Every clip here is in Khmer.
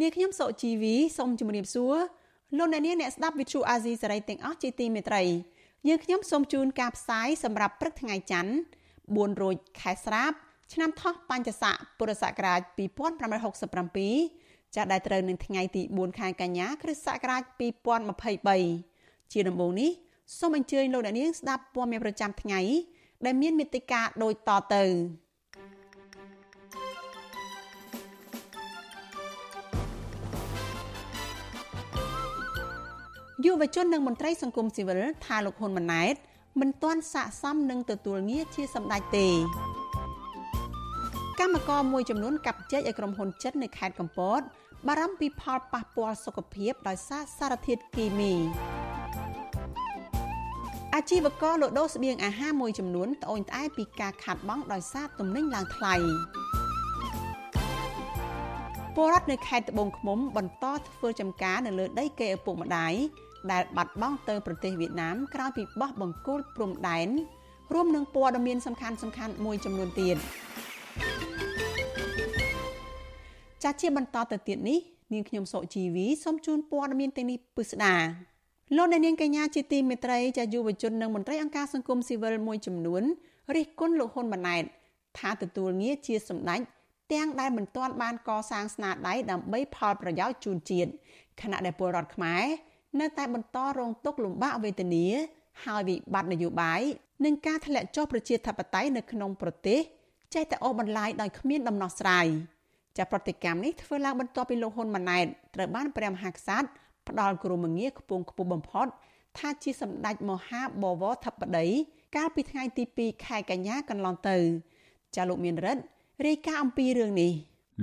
នាងខ្ញុំសុជីវីសូមជម្រាបសួរលោកអ្នកនាងអ្នកស្ដាប់ Vuthu Azizi Serai ទាំងអស់ជាទីមេត្រីយើងខ្ញុំសូមជូនការផ្សាយសម្រាប់ព្រឹកថ្ងៃច័ន្ទ4រោចខែស្រាប ឆ្នាំថោះបញ្ញស័កពុរសករាជ2567ចាប់ដែលត្រូវនឹងថ្ងៃទី4ខែកញ្ញាគ្រិស្តសករាជ2023ជាដំបូងនេះសូមអញ្ជើញលោកអ្នកនាងស្ដាប់ព័ត៌មានប្រចាំថ្ងៃដែលមានមេត្តាដូចតទៅ យុវជននិងមន្ត្រីសង្គមស៊ីវិលថាលោកហ៊ុនម៉ាណែតមិនទាន់ស័ក្តិសមនឹងទទួលងារជាសម្ដេចទេកម្មករមួយចំនួនកាប់ចែកឲ្យក្រុមហ៊ុនចិននៅខេត្តកំពតបារម្ភពីផលប៉ះពាល់សុខភាពដោយសារសារធាតុគីមីអាជីវករលក់ដូរស្បៀងអាហារមួយចំនួនត្អូញត្អែពីការខាត់បងដោយសារទំនិញឡើងថ្លៃពលរដ្ឋនៅខេត្តត្បូងឃ្មុំបន្តធ្វើចំការនៅលើដីគេឪពុកម្ដាយ ដែលបាត់បង់ទៅប្រទេសវៀតណាមក្រោយពីបោះបង្គោលព្រំដែនរួមនឹងព័ត៌មានសំខាន់សំខាន់មួយចំនួនទៀតចាជាបន្តទៅទៀតនេះនាងខ្ញុំសុជីវីសូមជូនព័ត៌មានទាំងនេះពិស្ដាលោកអ្នកនាងកញ្ញាជាទីមេត្រីចាយុវជននិងមន្ត្រីអង្គការសង្គមស៊ីវិលមួយចំនួនរិះគន់លោកហ៊ុនម៉ាណែតថាទទួលងារជាសម្ដេចទាំងដែលមិនទាន់បានកសាងស្នាដៃដើម្បីផលប្រយោជន៍ជូនជាតិខណៈដែលពលរដ្ឋខ្មែរ នៅតែបន្តរងទុក្ខលំបាកវេទនាហើយវិបត្តិនយោបាយនិងការធ្លាក់ចុះប្រជាធិបតេយ្យនៅក្នុងប្រទេសចេះតែអូសបន្លាយដោយគ្មានដំណោះស្រាយចាប្រតិកម្មនេះធ្វើឡើងបន្ទាប់ពីលោកហ៊ុនម៉ាណែតត្រូវបានព្រះមហាក្សត្រផ្ដាល់គ្រមងារខ្ពង់ខ្ពស់បំផុត ថាជាសម្ដេចមហាបវរធិបតីកាលពីថ្ងៃទី2ខែកញ្ញាកន្លងទៅ ចាលោកមានរិទ្ធរាយការណ៍អំពីរឿងនេះ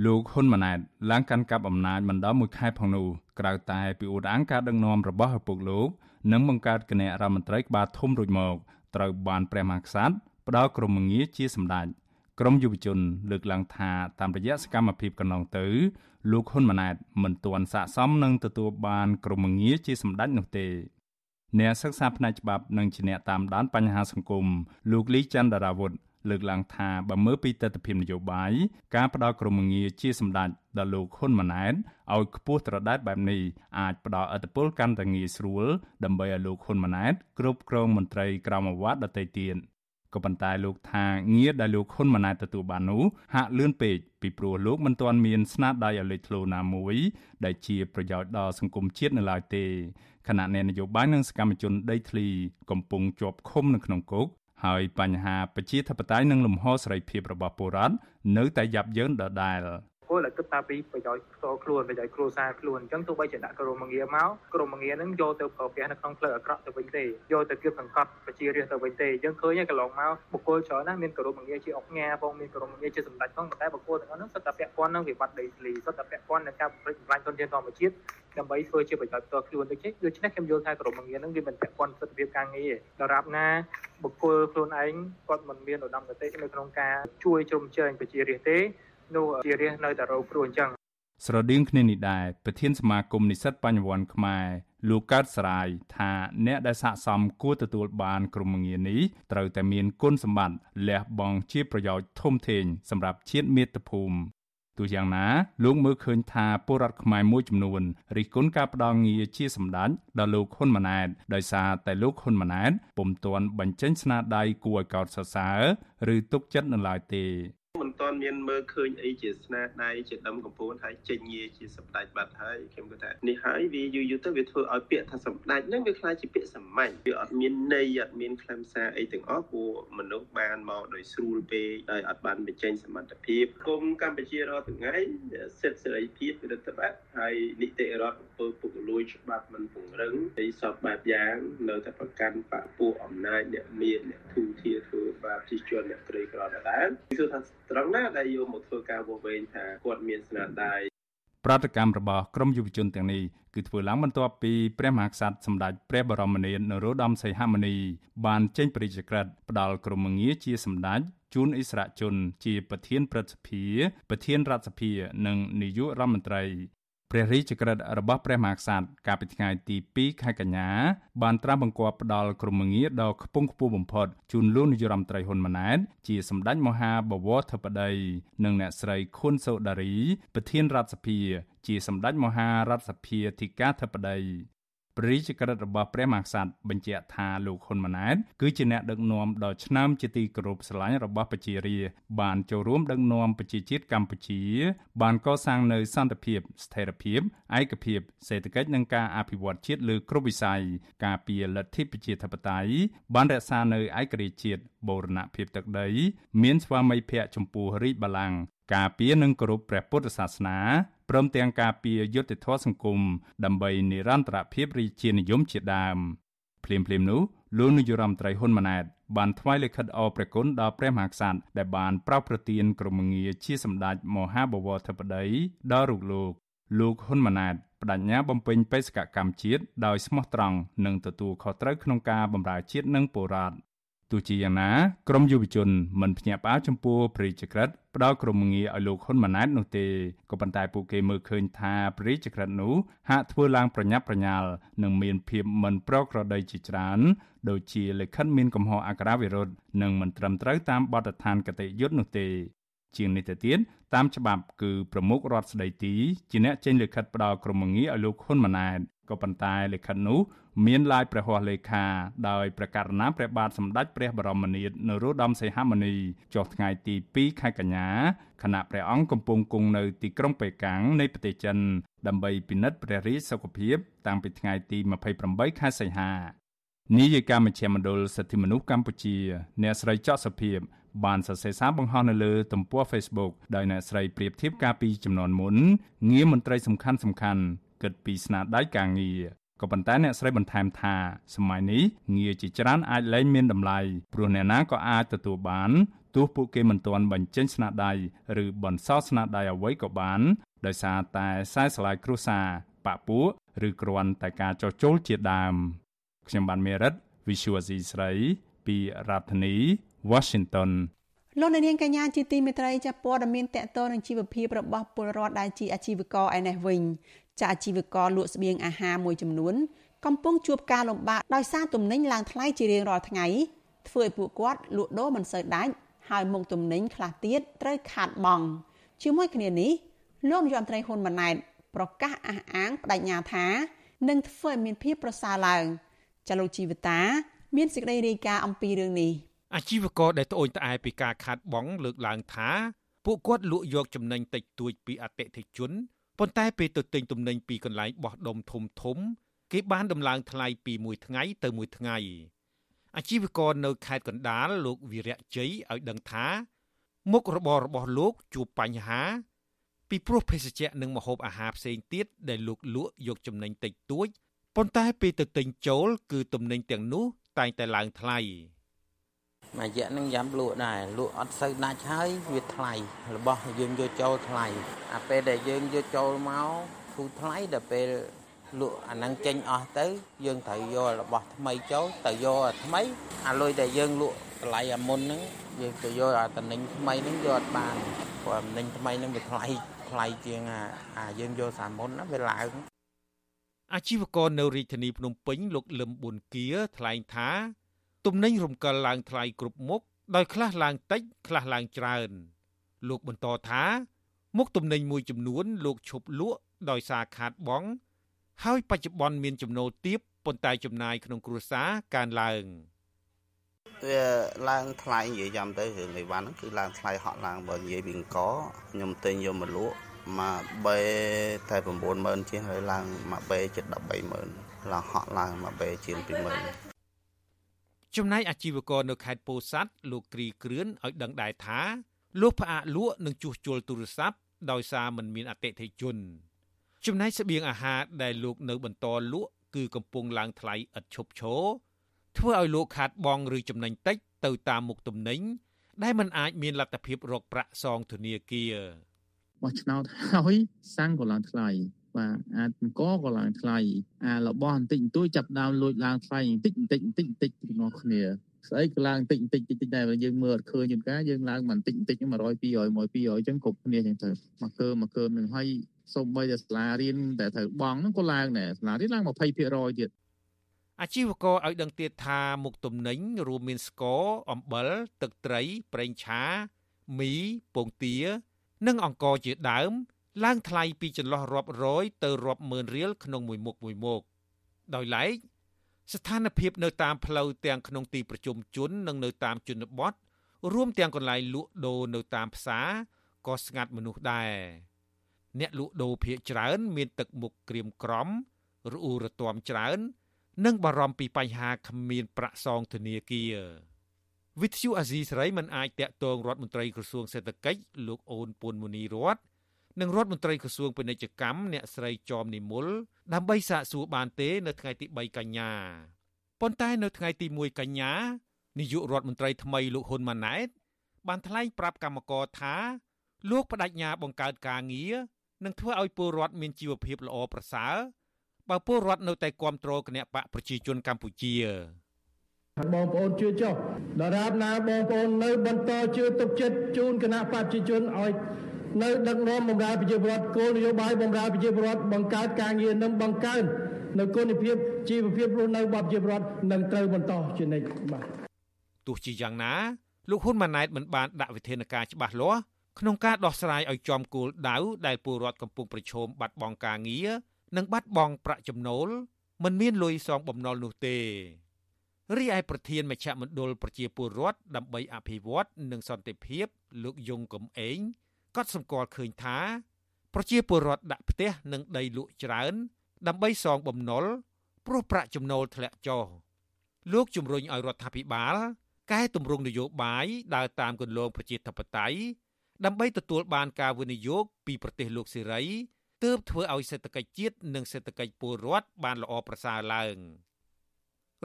លោកហ៊ុនម៉ាណែតឡើងកាន់កាប់អំណាចមិនដល់មួយខែផងនោះ ក្រៅតែពីឧតាងការដឹកនាំរបស់ឪពុកលោកនិងបង្កើតគណៈរដ្ឋមន្ត្រីក្បាលធំរួចមកត្រូវបានព្រះមហាក្សត្រផ្ដល់ក្រុមងារជាសម្ដេចក្រមយុវជនលើកឡើងថាតាមរយៈសកម្មភាពកន្លងទៅលោកហ៊ុនម៉ាណែតមិនទាន់ស័ក្តិសមនឹងទទួលបានក្រុមងារជាសម្ដេចនោះទេអ្នកសិក្សាផ្នែកច្បាប់និងជាអ្នកតាមដានបញ្ហាសង្គមលោកលីច័ន្ទរាវុធ លើកឡើងថាបើមើលពីទស្សនវិជ្ជានយោបាយការផ្ដល់ក្រុមងារជាសម្ដេចដល់លោកហ៊ុនម៉ាណែតឲ្យខ្ពស់ត្រដែតបែបនេះអាចផ្ដល់ឥទ្ធិពលកាន់តែងាយស្រួលដើម្បីឲ្យលោកហ៊ុនម៉ាណែតគ្រប់គ្រងមន្ត្រីក្រមអាវ៉ាត់ដទៃទៀតក៏ប៉ុន្តែលោកថាងារដែលលោកហ៊ុនម៉ាណែតទទួលបាននោះហាក់លឿនពេកពីព្រោះលោកមិនទាន់មានស្នាដៃឲ្យលេចធ្លោណាមួយ ដែលជាប្រយោជន៍ដល់សង្គមជាតិនៅឡើយទេខណៈអ្នកនយោបាយនិងសកម្មជនដីធ្លីកំពុងជាប់ឃុំនៅក្នុងគុក ហើយបញ្ហាប្រជាធិបតេយ្យនិងលំហសេរីភាពរបស់ពលរដ្ឋនៅតែយ៉ាប់យ៉ឺនដដែល គោលតែគិតតែពីប្រយោជន៍ផ្ទាល់ខ្លួនប្រយោជន៍គ្រួសារខ្លួនអញ្ចឹងទោះបីជាដាក់ក្រុមងារមកក្រុមងារហ្នឹងយកទៅប្រើប្រាស់នៅក្នុងផ្លូវអាក្រក់ទៅវិញទេយកទៅគៀបសង្កត់ប្រជារាស្ត្រទៅវិញទេអញ្ចឹងឃើញហើយកន្លងមកបុគ្គលច្រើនណាស់មានក្រុមងារជាអុកញ៉ាផងមានក្រុមងារជាសម្ដេចផងតែបុគ្គលទាំងអស់ហ្នឹងសុទ្ធតែពាក់ព័ន្ធនឹងវិបត្តិដីធ្លីសុទ្ធតែពាក់ព័ន្ធនឹងការប្រព្រឹត្តបំរាញធនធានធម្មជាតិដើម្បីធ្វើជាប្រយោជន៍ផ្ទាល់ខ្លួនដូចនេះដូច្នេះខ្ញុំយល់ថាក្រុមងារហ្នឹងវាមិនពាក់ព័ន្ធសិទ្ធិភាពការងារដរាបណាបុគ្គលខ្លួនឯងគាត់មិនមានឧត្តមគតិនៅក្នុងការជួយជ្រោមជ្រែងប្រជារាស្ត្រទេ នោះជារាស្ត្រនៅតែរងគ្រោះអញ្ចឹងស្រដៀងគ្នានេះដែរប្រធានសមាគមនិស្សិតបញ្ញវន្តខ្មែរលោកកើតស្រាយថាអ្នកដែលស័កសមគួរទទួលបានក្រុមងារនេះត្រូវតែមានគុណសម្បត្តិលះបង់ជាប្រយោជន៍ធំធេងសម្រាប់ជាតិមាតុភូមិទោះយ៉ាងណាលោកមើលឃើញថាពលរដ្ឋខ្មែរមួយចំនួនរិះគន់ការផ្ដល់ងារជាសម្ដេចដល់លោកហ៊ុនម៉ាណែតដោយសារតែលោកហ៊ុនម៉ាណែតពុំទាន់បញ្ចេញស្នាដៃគួរឲ្យកោតសរសើរឬទុកចិត្តនៅឡើយទេ មិនទាន់មានមើលឃើញអីជាស្នាដៃជាដុំកំពូលហើយចេញងារជាសម្ដេចបាត់ហើយខ្ញុំគិតថានេះហើយវាយូរយូរទៅវាធ្វើឲ្យពាក្យថាសម្ដេចហ្នឹងវាខ្លាចជាពាក្យសាមញ្ញវាអត់មានន័យអត់មានខ្លឹមសារអីទាំងអស់ព្រោះមនុស្សបានមកដោយស្រួលពេកហើយអត់បានបញ្ចេញសមត្ថភាពគុំកម្ពុជារាល់ថ្ងៃសិទ្ធិសេរីភាពរដ្ឋបတ်ហើយនីតិរដ្ឋអំពើពុករលួយច្បាប់មិនពង្រឹងហើយសពបែបយ៉ាងនៅតែប្រកាន់បកពួកអំណាចអ្នកមានអ្នកធូរធារធ្វើបាបជាជនអ្នកក្រីក្រដដែលគឺថាត្រង់ណាដែលយកមកធ្វើការវង្វេងថាគាត់មានស្នាដៃប្រតិកម្មរបស់ក្រមយុវជនទាំងនេះគឺធ្វើឡើងបន្ទាប់ពីព្រះមហាក្សត្រសម្ដេចព្រះបរមនាថនរោត្តមសីហមុនី បានចេញព្រះរាជក្រឹត្យផ្ដល់ក្រមងារជាសម្ដេចជូនអិសរាជជន ជាប្រធានព្រឹទ្ធសភាប្រធានរដ្ឋសភា និងនាយករដ្ឋមន្ត្រី ព្រះរាជក្រឹត្យរបស់ព្រះមហាក្សត្រកាលពីថ្ងៃទី2ខែកញ្ញាបានត្រាស់បង្គាប់ផ្ដល់ក្រមងារដ៏ខ្ពង់ខ្ពស់បំផុតជូនលោកនាយរដ្ឋមន្ត្រីហ៊ុនម៉ាណែតជាសម្ដេចមហាបវរធិបតីនិងអ្នកស្រីខុនសូដារីប្រធានរដ្ឋសភា ជាសម្ដេចមហារដ្ឋសភាធិការធិបតី ព្រះរាជក្រឹត្យរបស់ព្រះមហាក្សត្របញ្ជាក់ថាលោកហ៊ុនម៉ាណែតគឺជាអ្នកដឹកនាំដ៏ឆ្នើមជាទីគោរពស្រឡាញ់របស់ប្រជារាស្ត្របានចូលរួមដឹកនាំប្រជាជាតិកម្ពុជា បានកសាងនូវសន្តិភាព ស្ថិរភាពឯកភាពសេដ្ឋកិច្ចនិងការអភិវឌ្ឍជាតិលើគ្រប់វិស័យការពារលទ្ធិប្រជាធិបតេយ្យបានរក្សានូវឯករាជ្យជាតិបូរណភាពទឹកដី មានស្វាមីភក្តិចំពោះរាជបល្ល័ង្កការពារនិងគោរពព្រះពុទ្ធសាសនា ព្រមទាំងការពារយុត្តិធម៌សង្គមដើម្បីនិរន្តរភាពរាជានិយមជាដើមភ្លាមៗនោះលោកនាយរដ្ឋមន្ត្រីហ៊ុនម៉ាណែតបានថ្វាយលិខិតអរព្រគុណដល់ព្រះមហាក្សត្រដែលបានប្រោសប្រទានក្រុមងារជាសម្ដេចមហាបវរធិបតីដល់រូបលោកលោកហ៊ុនម៉ាណែតបដញ្ញាបំពេញបេសកកម្មជាតិដោយស្មោះត្រង់និងទទួលខុសត្រូវក្នុងការបម្រើជាតិនិងពលរដ្ឋ ទោះជាយ៉ាងណាក្រមយុវជនមិនភ្ញាក់ផ្អើលចំពោះព្រះរាជក្រឹត្យផ្ដល់ក្រុមងារឲ្យលោកហ៊ុនម៉ាណែតនោះទេក៏ប៉ុន្តែពួកគេមើលឃើញថាព្រះរាជក្រឹត្យនោះហាក់ធ្វើឡើងប្រញាប់ប្រញាល់និងមានភាពមិនប្រក្រតីជាច្រើនដូចជាលិខិតមានកំហុសអក្ខរាវិរុទ្ធនិងមិនត្រឹមត្រូវតាមបទដ្ឋានគតិយុត្តនោះទេជាងនេះទៅទៀតតាមច្បាប់គឺប្រមុខរដ្ឋស្ដីទីជាអ្នកចេញលិខិតផ្ដល់ក្រុមងារឲ្យលោកហ៊ុនម៉ាណែតក៏ប៉ុន្តែលិខិតនោះ មានឡាយព្រះហស្ថលេខាដោយប្រកាសណាព្រះបាទសម្ដេចព្រះបរមនាថនរោត្តមសីហមុនីចុះថ្ងៃទី2ខែកញ្ញាខណៈព្រះអង្គកំពុងគង់នៅទីក្រុងប៉េកាំងនៃប្រទេសចិនដើម្បីពិនិត្យព្រះរាជសុខភាពតាំងពីថ្ងៃទី28ខែសីហានាយិកាមជ្ឈមណ្ឌលសិទ្ធិមនុស្សកម្ពុជាអ្នកស្រីចော့សុភាពបានសរសេរសារបង្ហោះនៅលើទំព័រ Facebook ដោយអ្នកស្រីប្រៀបធៀបការពីចំនួនមុនងារមន្ត្រីសំខាន់សំខាន់គិតពីស្នាដៃការងារ ក៏ប៉ុន្តែអ្នកស្រីបន្ថែមថាសម័យនេះងារជាច្រើនអាចលែងមានតម្លៃព្រោះអ្នកណាក៏អាចទទួលបានទោះពួកគេមិនទាន់បញ្ចេញស្នាដៃឬបន្សល់ស្នាដៃអ្វីក៏បានដោយសារតែខ្សែស្រឡាយគ្រួសារបាក់ពួកឬគ្រាន់តែការចោះចូលជាដើមខ្ញុំបានមេរិត Visual C ស្រីពីរដ្ឋធានី Washington លោកនាងកញ្ញាជាទីមេត្រីចាប់ព័ត៌មានតកតនឹងជីវភាពរបស់ពលរដ្ឋដែលជាអាជីវករឯនេះវិញ ចាអាជីវករលក់ស្បៀងអាហារមួយចំនួន កំពុងជួបការលំបាកដោយសារទំនិញឡើងថ្លៃជារៀងរាល់ថ្ងៃធ្វើឲ្យពួកគាត់លក់ដូរមិនសូវដាច់ហើយមុខទំនិញខ្លះទៀតត្រូវខាតបង់ជាមួយគ្នានេះលោកនាយរដ្ឋមន្ត្រីហ៊ុនម៉ាណែតប្រកាសអះអាងបដិញ្ញាថានឹងធ្វើឲ្យមានភាពប្រសើរឡើងចលនាជីវតា មានសេចក្តីរាយការណ៍អំពីរឿងនេះអាជីវករដែលត្អូញត្អែពីការខាតបង់លើកឡើងថាពួកគាត់លក់យកចំណេញតិចតួចពីអតិថិជន ប៉ុន្តែពេលទៅទិញទំនិញពីកន្លែងបោះដុំធំធំ គេបានដំឡើងថ្លៃពីមួយថ្ងៃទៅមួយថ្ងៃអាជីវករនៅខេត្តកណ្ដាលលោកវីរៈជ័យឲ្យដឹងថា មុខរបររបស់លោកជួបបញ្ហា ពីព្រោះភេសជ្ជៈនិងម្ហូបអាហារផ្សេងទៀតដែលលោកលក់យកចំណេញតិចតួចប៉ុន្តែពេលទៅទិញចូល គឺទំនិញទាំងនោះតែងតែឡើងថ្លៃ មួយរយៈនឹងយ៉ាំលក់ដែរលក់អត់សូវដាច់ហើយវាថ្លៃរបស់យើងយកចូលថ្លៃអាពេលដែលយើងយកចូលមកធូរថ្លៃដល់ពេលលក់អាហ្នឹងចេញអស់ទៅ យើងត្រូវយករបស់ថ្មីចូលទៅយកអាថ្មីអាលុយដែលយើងលក់តម្លៃអាមុនហ្នឹងយើងទៅយកអាតំណែងថ្មីហ្នឹងយកអត់បានព្រោះតំណែងថ្មីហ្នឹងវាថ្លៃថ្លៃជាងអាអាយើងយកសាមុនណាវាឡើងអាជីវករនៅរាជធានីភ្នំពេញលោកលឹមប៊ុនគៀថ្លែងថា ទំនិញរំកិលឡើងថ្លៃគ្រប់មុខដោយខ្លះឡើងតិចខ្លះឡើងច្រើន លោកបន្តថាមុខទំនិញមួយចំនួន លោកឈប់លក់ដោយសារខាតបង់ហើយបច្ចុប្បន្នមានចំណូលទាបប៉ុន្តែចំណាយក្នុងគ្រួសារកើនឡើងវាឡើងថ្លៃនិយាយចាំទៅរឿងអីវ៉ាន់ហ្នឹងគឺឡើងថ្លៃហក់ឡើងបើនិយាយពីអង្គខ្ញុំទិញយកមកលក់មកបេតែ90000ជាងហើយឡើងមកបេជិត130,000ឡើងហក់ឡើងមកបេជាង20000 ចំណែកអាជីវករនៅខេត្តពោធិ៍សាត់លោកគ្រីគ្រឿនឲ្យដឹងដែរថាលោកផ្អាកលក់នឹងជួសជុលទូរស័ព្ទដោយសារមិនមានអតិថិជន ចំណែកស្បៀងអាហារដែលលោកនៅបន្តលក់គឺកំពុងឡើងថ្លៃឥតឈប់ឈរធ្វើឲ្យលោកខាតបង់ឬចំណេញតិចទៅតាមមុខទំនិញដែលមិនអាចមានលទ្ធភាពរកប្រាក់សងធនាគារមបោះឆ្នោតហើយសាំងក៏ឡើងថ្លៃ បាទអាចអង្គក៏ឡើងថ្លៃអារបស់បន្តិចបន្តួចចាប់ដើមលួចឡើងថ្លៃបន្តិចបន្តិចបន្តិចបន្តិចពីនោះគ្នាស្អីក៏ឡើងតិចតិចតិចតិចដែរយើងមើលអត់ឃើញជួនកាលយើងឡើងបន្តិចបន្តិច100 200 100 200អញ្ចឹងគ្រប់គ្នាអញ្ចឹងទៅមកកើមកកើនឹងហើយសូម្បីតែសាលារៀនតែត្រូវបង់ហ្នឹងក៏ឡើងដែរសាលារៀនឡើង20%ទៀតអាជីវករឲ្យដឹងទៀតថាមុខទំនិញរួមមានស្ករអំបិលទឹកត្រីប្រេងឆាមីពងទា និងអង្ករជាដើម ឡើងថ្លៃពីចន្លោះរាប់រយទៅរាប់ម៉ឺនរៀលក្នុងមួយមុខមួយមុខដោយឡែកស្ថានភាពនៅតាមផ្លូវទាំងក្នុងទីប្រជុំជននិងនៅតាមជនបទរួមទាំងកន្លែងលក់ដូរនៅតាមផ្សារក៏ស្ងាត់មនុស្សដែរអ្នកលក់ដូរភ ieck ច្រើន មានទឹកមុខក្រៀមក្រំរអ៊ូរទាំច្រើន និងបារម្ភពីបញ្ហាគ្មានប្រាក់សងធនាគារវិទ្យុអាស៊ីសេរីមិនអាចតាក់ទងរដ្ឋមន្ត្រីក្រសួងសេដ្ឋកិច្ចលោកអូនពុនមុនីរតនិ ងរដ្ឋមន្ត្រីក្រសួងពាណិជ្ជកម្មអ្នកស្រីចอมនិមលដើម្បីសាកសួរបានទេនៅថ្ងៃទី3កញ្ញាប៉ុន្តែនៅថ្ងៃទី1កញ្ញានាយករដ្ឋមន្ត្រីថ្មីលោកហ៊ុនម៉ាណែតបានថ្លែងប្រាប់កម្មករថាលោកបដិញ្ញាបង្កើតការងារនិងធ្វើឲ្យពលរដ្ឋមានជីវភាពល្អប្រសើរបើពលរដ្ឋនៅតែគ្រប់គ្រងគណៈបកប្រជាជនកម្ពុជាបងប្អូនជឿចុះដរាបណាបងប្អូននៅបន្តជឿទុកចិត្តជូនគណៈបព្វជិជនឲ្យ នៅដឹកនាំបម្រើប្រជាពលរដ្ឋគោលនយោបាយបម្រើប្រជាពលរដ្ឋបង្កើតការងារនិងបង្កើននៅគុណភាពជីវភាពរស់នៅរបស់ប្រជាពលរដ្ឋនឹងត្រូវបន្តជានិច្ចបាទទោះជាយ៉ាងណាលោកហ៊ុនម៉ាណែតមិនបានដាក់វិធានការច្បាស់លាស់ក្នុងការដោះស្រាយឲ្យចំគោលដៅដែលពលរដ្ឋកំពុងប្រឈមបាត់បង់ការងារនិងបាត់បង់ប្រាក់ចំណូលមិនមានលុយសងបំណុលនោះទេរីឯប្រធានមជ្ឈមណ្ឌលប្រជាពលរដ្ឋដើម្បីអភិវឌ្ឍនិងសន្តិភាពលោកយងកំឯង ក៏សម្គាល់ឃើញថា ប្រជាពលរដ្ឋដាក់ផ្ទះនិងដីលក់ច្រើន ដើម្បីសងបំណុលព្រោះប្រាក់ចំណូលធ្លាក់ចុះលោកជំរុញឲ្យរដ្ឋាភិបាលកែតម្រង់នយោបាយដើរតាមគន្លងប្រជាធិបតេយ្យដើម្បីទទួលបានការវិនិយោគពីប្រទេសលោកសេរីទើបធ្វើឲ្យសេដ្ឋកិច្ចជាតិនិងសេដ្ឋកិច្ចពលរដ្ឋបានល្អប្រសើរឡើង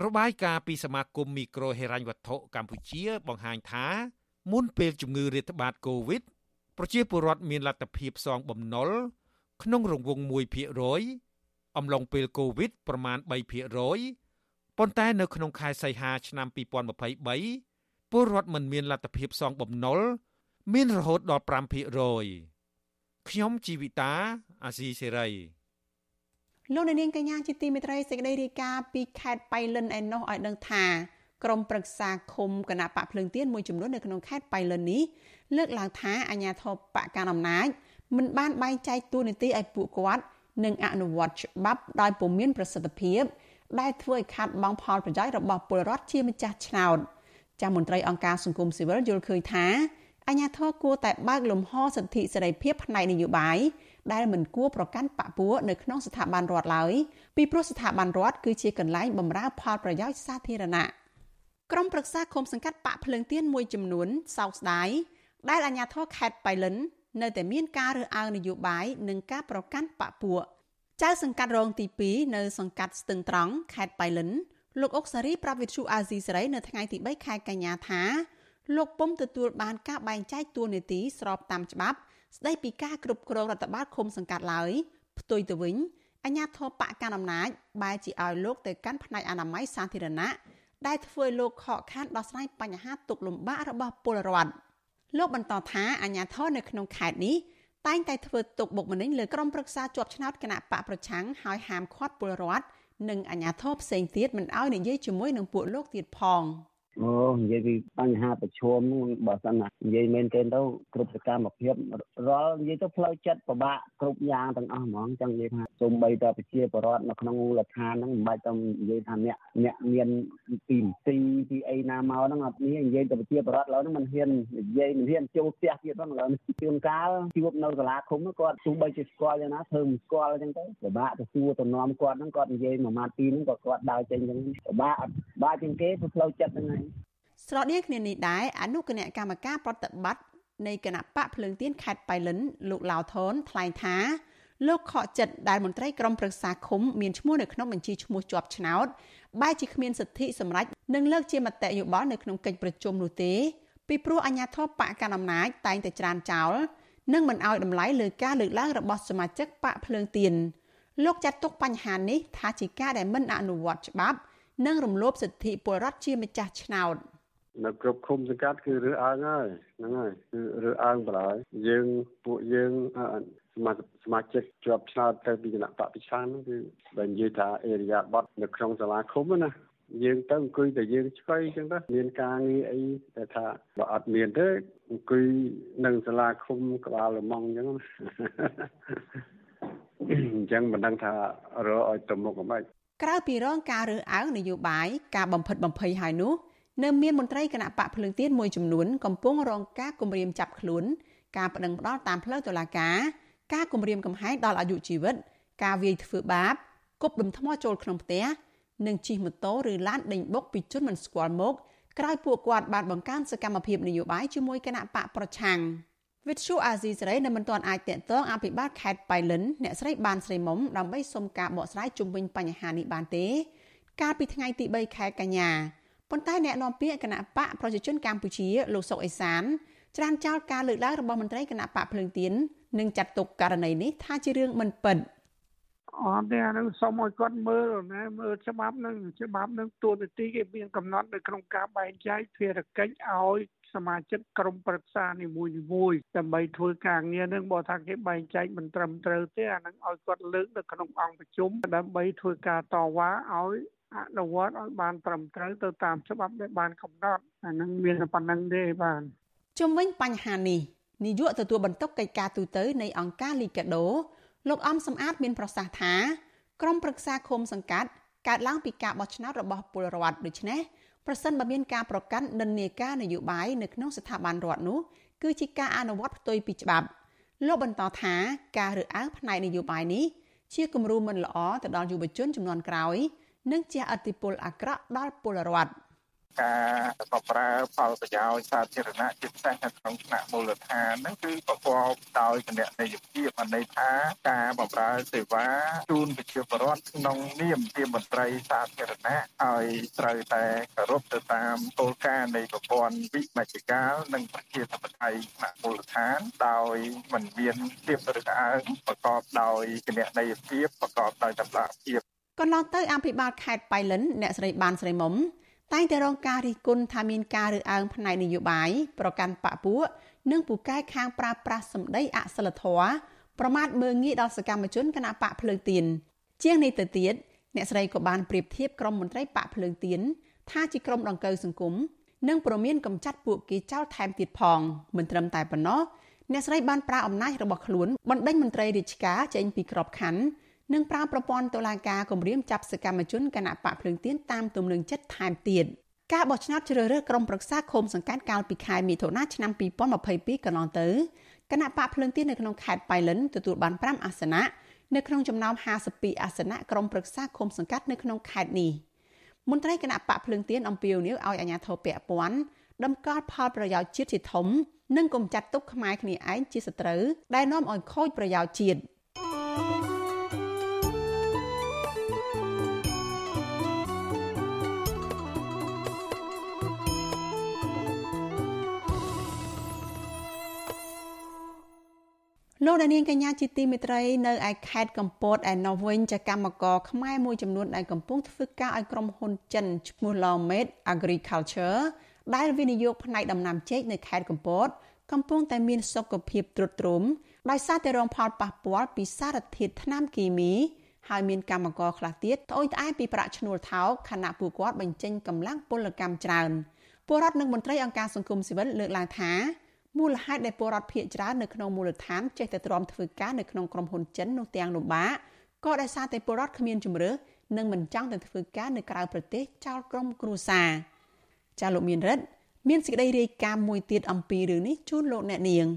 របាយការណ៍ពីសមាគមមីក្រូហិរញ្ញវត្ថុកម្ពុជាបង្ហាញថាមុនពេលជំងឺរាតត្បាតកូវីដ ប្រជាពលរដ្ឋមានលទ្ធភាពសងបំណុលក្នុងរង្វង់1%អំឡុងពេលកូវីដប្រមាណ3%ប៉ុន្តែនៅក្នុងខែសីហាឆ្នាំ2023ពលរដ្ឋមិនមានលទ្ធភាពសងបំណុលមានរហូតដល់5%ខ្ញុំជីវិតាអាស៊ីសេរីលោកនាងកញ្ញាជាទីមេត្រីសេចក្តីរាយការណ៍ពីខេត្តបៃលិនឯណោះឲ្យដឹងថា ក្រមប្រឹក្សាឃុំគណៈបកភ្លើងទៀនមួយចំនួននៅក្នុងខេត្តបៃលិននេះលើកឡើងថាអាញាធិបបកកាន់អំណាចមិនបានបែងចែកតួនាទីឲ្យពួកគាត់និងអនុវត្តច្បាប់ដោយពុំមានប្រសិទ្ធភាពដែលធ្វើឲ្យខាត់បងផលប្រយោជន៍របស់ពលរដ្ឋជាម្ចាស់ឆ្នោតចាស់មន្ត្រីអង្គការសង្គមស៊ីវិលយល់ឃើញថាអាញាធរគួរតែបើកលំហសិទ្ធិសេរីភាពផ្នែកនយោបាយដែលមិនគួរប្រកាន់បពុះនៅក្នុងស្ថាប័នរដ្ឋឡើយពីព្រោះស្ថាប័នរដ្ឋគឺជាកន្លែងបម្រើផលប្រយោជន៍សាធារណៈ ក្រុមប្រឹក្សាឃុំសង្កាត់បាក់ភ្លើងទៀនមួយចំនួនសោកស្ដាយដែលអាជ្ញាធរខេត្តបៃលិន នៅតែមានការរើសអើងនយោបាយនិងការប្រកាន់បពុះចៅសង្កាត់រងទី2នៅសង្កាត់ស្ទឹងត្រង់ខេត្តបៃលិនលោកអុកសារីប្រាប់វិទ្យុអាស៊ីសេរីនៅថ្ងៃទី3ខែកញ្ញាថាលោកពុំទទួលបានការបែងចែកតួនាទីស្របតាមច្បាប់ ស្ដីពីការគ្រប់គ្រងរដ្ឋបាលឃុំសង្កាត់ឡើយផ្ទុយទៅវិញអញ្ញាធិបកកាន់អំណាចបែរជាឲ្យលោកទៅកាន់ផ្នែកអនាម័យសាធារណៈ ដែលធ្វើឲ្យលោកខកខានដោះស្រាយបញ្ហាទុកលំបាករបស់ពលរដ្ឋលោកបន្តថាអាញាធរនៅក្នុងខេត្តនេះតែងតែធ្វើទុកបុកម្នេញលើក្រុមប្រឹក្សាជាប់ឆ្នោតគណៈបកប្រឆាំងហើយហាមឃាត់ពលរដ្ឋនិងអាញាធរផ្សេងទៀតមិនឲ្យនិយាយជាមួយនឹងពួកលោកទៀតផង។ អូនិយាយពីបញ្ហាប្រឈមបើសិនណានិយាយមែនទេទៅគ្រប់សកម្មភាពរាល់និយាយទៅផ្លូវចិត្តពិបាកគ្រប់យ៉ាងទាំងអស់ហ្មងចឹងនិយាយថាសូម្បីតែប្រជាពលរដ្ឋនៅក្នុងមូលដ្ឋានហ្នឹងមិនបាច់ទៅនិយាយថាអ្នកអ្នកមានពីទីពីអីណាមកហ្នឹងអត់មាននិយាយទៅប្រជាពលរដ្ឋឡើយហ្នឹងមិនហ៊ាននិយាយមិនហ៊ានចូលផ្ទះទៀតហ្នឹងឡើយជួនកាលជួបនៅសាលាឃុំគាត់ទោះបីជាស្គាល់យ៉ាងណាធ្វើមិនស្គាល់ចឹងទៅពិបាកទៅសួរទៅនាំគាត់ហ្នឹងគាត់និយាយមួយម៉ាត់ពីរហ្នឹងក៏គាត់ដើរចេញចឹងពិបាកបាក់ជាងគេទៅផ្លូវចិត្តហ្នឹងហើយ ស្រដៀងគ្នានេះដែរអនុគណៈកម្មការប្រតិបត្តិនៃគណៈបកភ្លើងទៀនខេត្តបៃលិនលោកឡាវថនថ្លែងថាលោកខកចិត្តដែលមន្ត្រីក្រមប្រឹក្សាឃុំមានឈ្មោះនៅក្នុងបញ្ជីឈ្មោះជាប់ឆ្នោតបែរជាគ្មានសិទ្ធិសម្រេចនិងលើកជាមតិយោបល់នៅក្នុងកិច្ចប្រជុំនោះទេពីព្រោះអាជ្ញាធរបកកណ្ដាលអំណាចតែងតែច្រានចោលនិងមិនឲ្យតម្លៃលើការលើកឡើងរបស់សមាជិកបកភ្លើងទៀនលោកចាត់ទុកបញ្ហានេះថាជាការដែលមិនអនុវត្តច្បាប់ និងរំលោភសិទ្ធិពលរដ្ឋជាម្ចាស់ឆ្នោត នៅគ្រប់ឃុំសង្កាត់គឺរើសអើងហើយហ្នឹងហើយគឺរើសអើងបណ្ដោយយើងពួកយើងសមាសមាជិកជាប់ឆ្នោតទៅពីគណៈបព្វជិគឺបើនិយាយថាអេរិយាប័តនៅក្នុងសាលាឃុំណាយើងទៅអង្គុយតែយើងឆ្កុយអញ្ចឹងទៅមានការងារអីតែថាបើអត់មានទេអង្គុយនៅសាលាឃុំក្បាលលំងអញ្ចឹងអញ្ចឹងមិនដឹងថារកឲ្យទៅមុខមិនក្រៅពីរងការរើសអើងនយោបាយការបំផិតបំភ័យហើយនោះ នៅមានមន្ត្រីគណៈបកភ្លើងទៀនមួយចំនួនកំពុងរងការគំរាមចាប់ខ្លួន ការប្តឹងផ្តល់តាមផ្លូវតុលាការការគំរាមកំហែងដល់អាយុជីវិត ការវាយធ្វើបាបគប់ដុំថ្មចូលក្នុងផ្ទះនិងជិះម៉ូតូឬឡានដេញបុកពីជនមិនស្គាល់មុខក្រោយពួកគាត់បានបង្កើនសកម្មភាពនយោបាយជាមួយគណៈបកប្រឆាំងវិទ្យុអាស៊ីសេរីនៅមិនទាន់អាចតាក់ទងអភិបាលខេត្តបៃលិនអ្នកស្រីបានស្រីមុំដើម្បីសុំការបកស្រាយជុំវិញបញ្ហានេះបានទេ កាលពីថ្ងៃទី3ខែកញ្ញា ប៉ុន្តែអ្នកនាំពាក្យគណៈបកប្រជាជនកម្ពុជាលោកសុកអេសានច្រានចោលការលើកឡើងរបស់មន្ត្រីគណៈបកភ្លើងទៀននិងចាត់ទុកករណីនេះថាជារឿងមិនពិត។អត់ទេអានឹងសូមឲ្យគាត់មើលណាមើលច្បាប់នឹងច្បាប់នឹងទូនាទីគេមានកំណត់នៅក្នុងការបែងចែកភារកិច្ចឲ្យសមាជិកក្រុមប្រឹក្សានីមួយៗដើម្បីធ្វើការងារនឹងបើថាគេបែងចែកមិនត្រឹមត្រូវទេអានឹងឲ្យគាត់លើកនៅក្នុងអង្គប្រជុំដើម្បីធ្វើការតវ៉ាឲ្យ អនុវត្តឲ្យបានត្រឹមត្រូវទៅតាមច្បាប់ដែលបានកំណត់អានឹងមានប៉ុណ្ណឹងទេបាទជំវិញបញ្ហានេះនាយកទទួលបន្ទុកកិច្ចការទូតនៃអង្គការលីកាដូលោកអំសំអាតមានប្រសាសន៍ថាក្រុមប្រឹក្សាឃុំសង្កាត់កើតឡើងពីការបោះឆ្នោតរបស់ពលរដ្ឋដូច្នេះប្រសិនបើមានការប្រកាន់និន្នាការនយោបាយនៅក្នុងស្ថាប័នរដ្ឋនោះគឺជាការអនុវត្តផ្ទុយពីច្បាប់លោកបន្តថាការរើសអើងផ្នែកនយោបាយនេះជាគំរូមិនល្អទៅដល់យុវជនចំនួនក្រោយ និងជាអតិពលអាក្រក់ដល់ពលរដ្ឋ។ការបម្រើផលប្រយោជន៍សាធារណៈជាពិសេសនៅក្នុងថ្នាក់មូលដ្ឋានហ្នឹងគឺប្រកបដោយគណនេយ្យភាពអន័យថាការបម្រើសេវាជូនប្រជាពលរដ្ឋក្នុងនាមជាមន្ត្រីសាធារណៈឲ្យត្រូវតែគោរពទៅតាមគោលការណ៍នៃប្រព័ន្ធវិមជ្ឈការនិងប្រជាធិបតេយ្យថ្នាក់មូលដ្ឋានដោយមិនមានភាពរឹតអើងប្រកបដោយគណនេយ្យភាពប្រកបដោយតម្លាភាព កន្លងទៅអភិបាលខេត្តបៃលិនអ្នកស្រីបានស្រីមុំតែងតែរងការរិះគន់ថាមានការរើសអើងផ្នែកនយោបាយប្រកាន់បកពួកនិងពូកែខាងប្រើប្រាស់សម្ដីអសិលធម៌ប្រមាថមើងងាយដល់សកម្មជនគណៈបកភ្លើងទៀនជាងនេះទៅទៀតអ្នកស្រីក៏បានប្រៀបធៀបក្រុមមន្ត្រីបកភ្លើងទៀនថាជាក្រុមដង្កូវសង្គមនិងប្រមានកំចាត់ពួកគេចោលថែមទៀតផងមិនត្រឹមតែប៉ុណ្ណោះអ្នកស្រីបានប្រើអំណាចរបស់ខ្លួនបណ្ដេញមន្ត្រីរាជការចេញពីក្របខ័ណ្ឌ និងប្រើប្រព័ន្ធតុលាការគម្រាមចាប់សកម្មជនគណៈបកភ្លើងទៀនតាមទំនឹងចិត្តថែមទៀតការបោះឆ្នោតជ្រើសរើសក្រុមប្រឹក្សាឃុំសង្កាត់កាលពីខែមិថុនាឆ្នាំ2022កន្លងទៅគណៈបកភ្លើងទៀននៅក្នុងខេត្តបៃលិនទទួលបាន5អាសនៈនៅក្នុងចំណោម52អាសនៈក្រុមប្រឹក្សាឃុំសង្កាត់នៅក្នុងខេត្តនេះមន្ត្រីគណៈបកភ្លើងទៀនអំពាវនាវឲ្យអាជ្ញាធរពាក់ព័ន្ធដំកល់ផលប្រយោជន៍ជាតិជាធំ និងកុំចាត់ទុកខ្មែរគ្នាឯងជាសត្រូវដែលនាំឲ្យខូចប្រយោជន៍ជាតិ លោកដានៀងកញ្ញាជាទីមេត្រីនៅឯខេត្តកំពតឯណោះវិញចកម្មករខ្មែរមួយចំនួនដែលកំពុងធ្វើការឲ្យក្រុមហ៊ុនចិនឈ្មោះ Lawmate Agriculture ដែលវិនិយោគផ្នែកដំណាំចេកនៅខេត្តកំពត កំពុងតែមានសុខភាពទ្រុឌទ្រោមដោយសារតែរងផលប៉ះពាល់ពីសារធាតុថ្នាំគីមីហើយមានកម្មករខ្លះទៀតត្អូញត្អែពីប្រាក់ឈ្នួលថោកខណៈពួកគាត់បញ្ចេញកម្លាំងពលកម្មច្រើនពលរដ្ឋនិងមន្ត្រីអង្គការសង្គមស៊ីវិលលើកឡើងថា មូលហេតុដែលពលរដ្ឋភៀសច្រើននៅក្នុងមូលដ្ឋានចេះតែទ្រាំធ្វើការនៅក្នុងក្រុមហ៊ុនចិននោះទាំងលំបាកក៏ដោយសារតែពលរដ្ឋគ្មានជំរឿនិងមិនចង់ទៅធ្វើការនៅក្រៅប្រទេសចោលក្រុមគ្រួសារចាលោកមានរិទ្ធមានសេចក្តីរាយការណ៍មួយទៀតអំពីរឿងនេះជូនលោកអ្នកនាង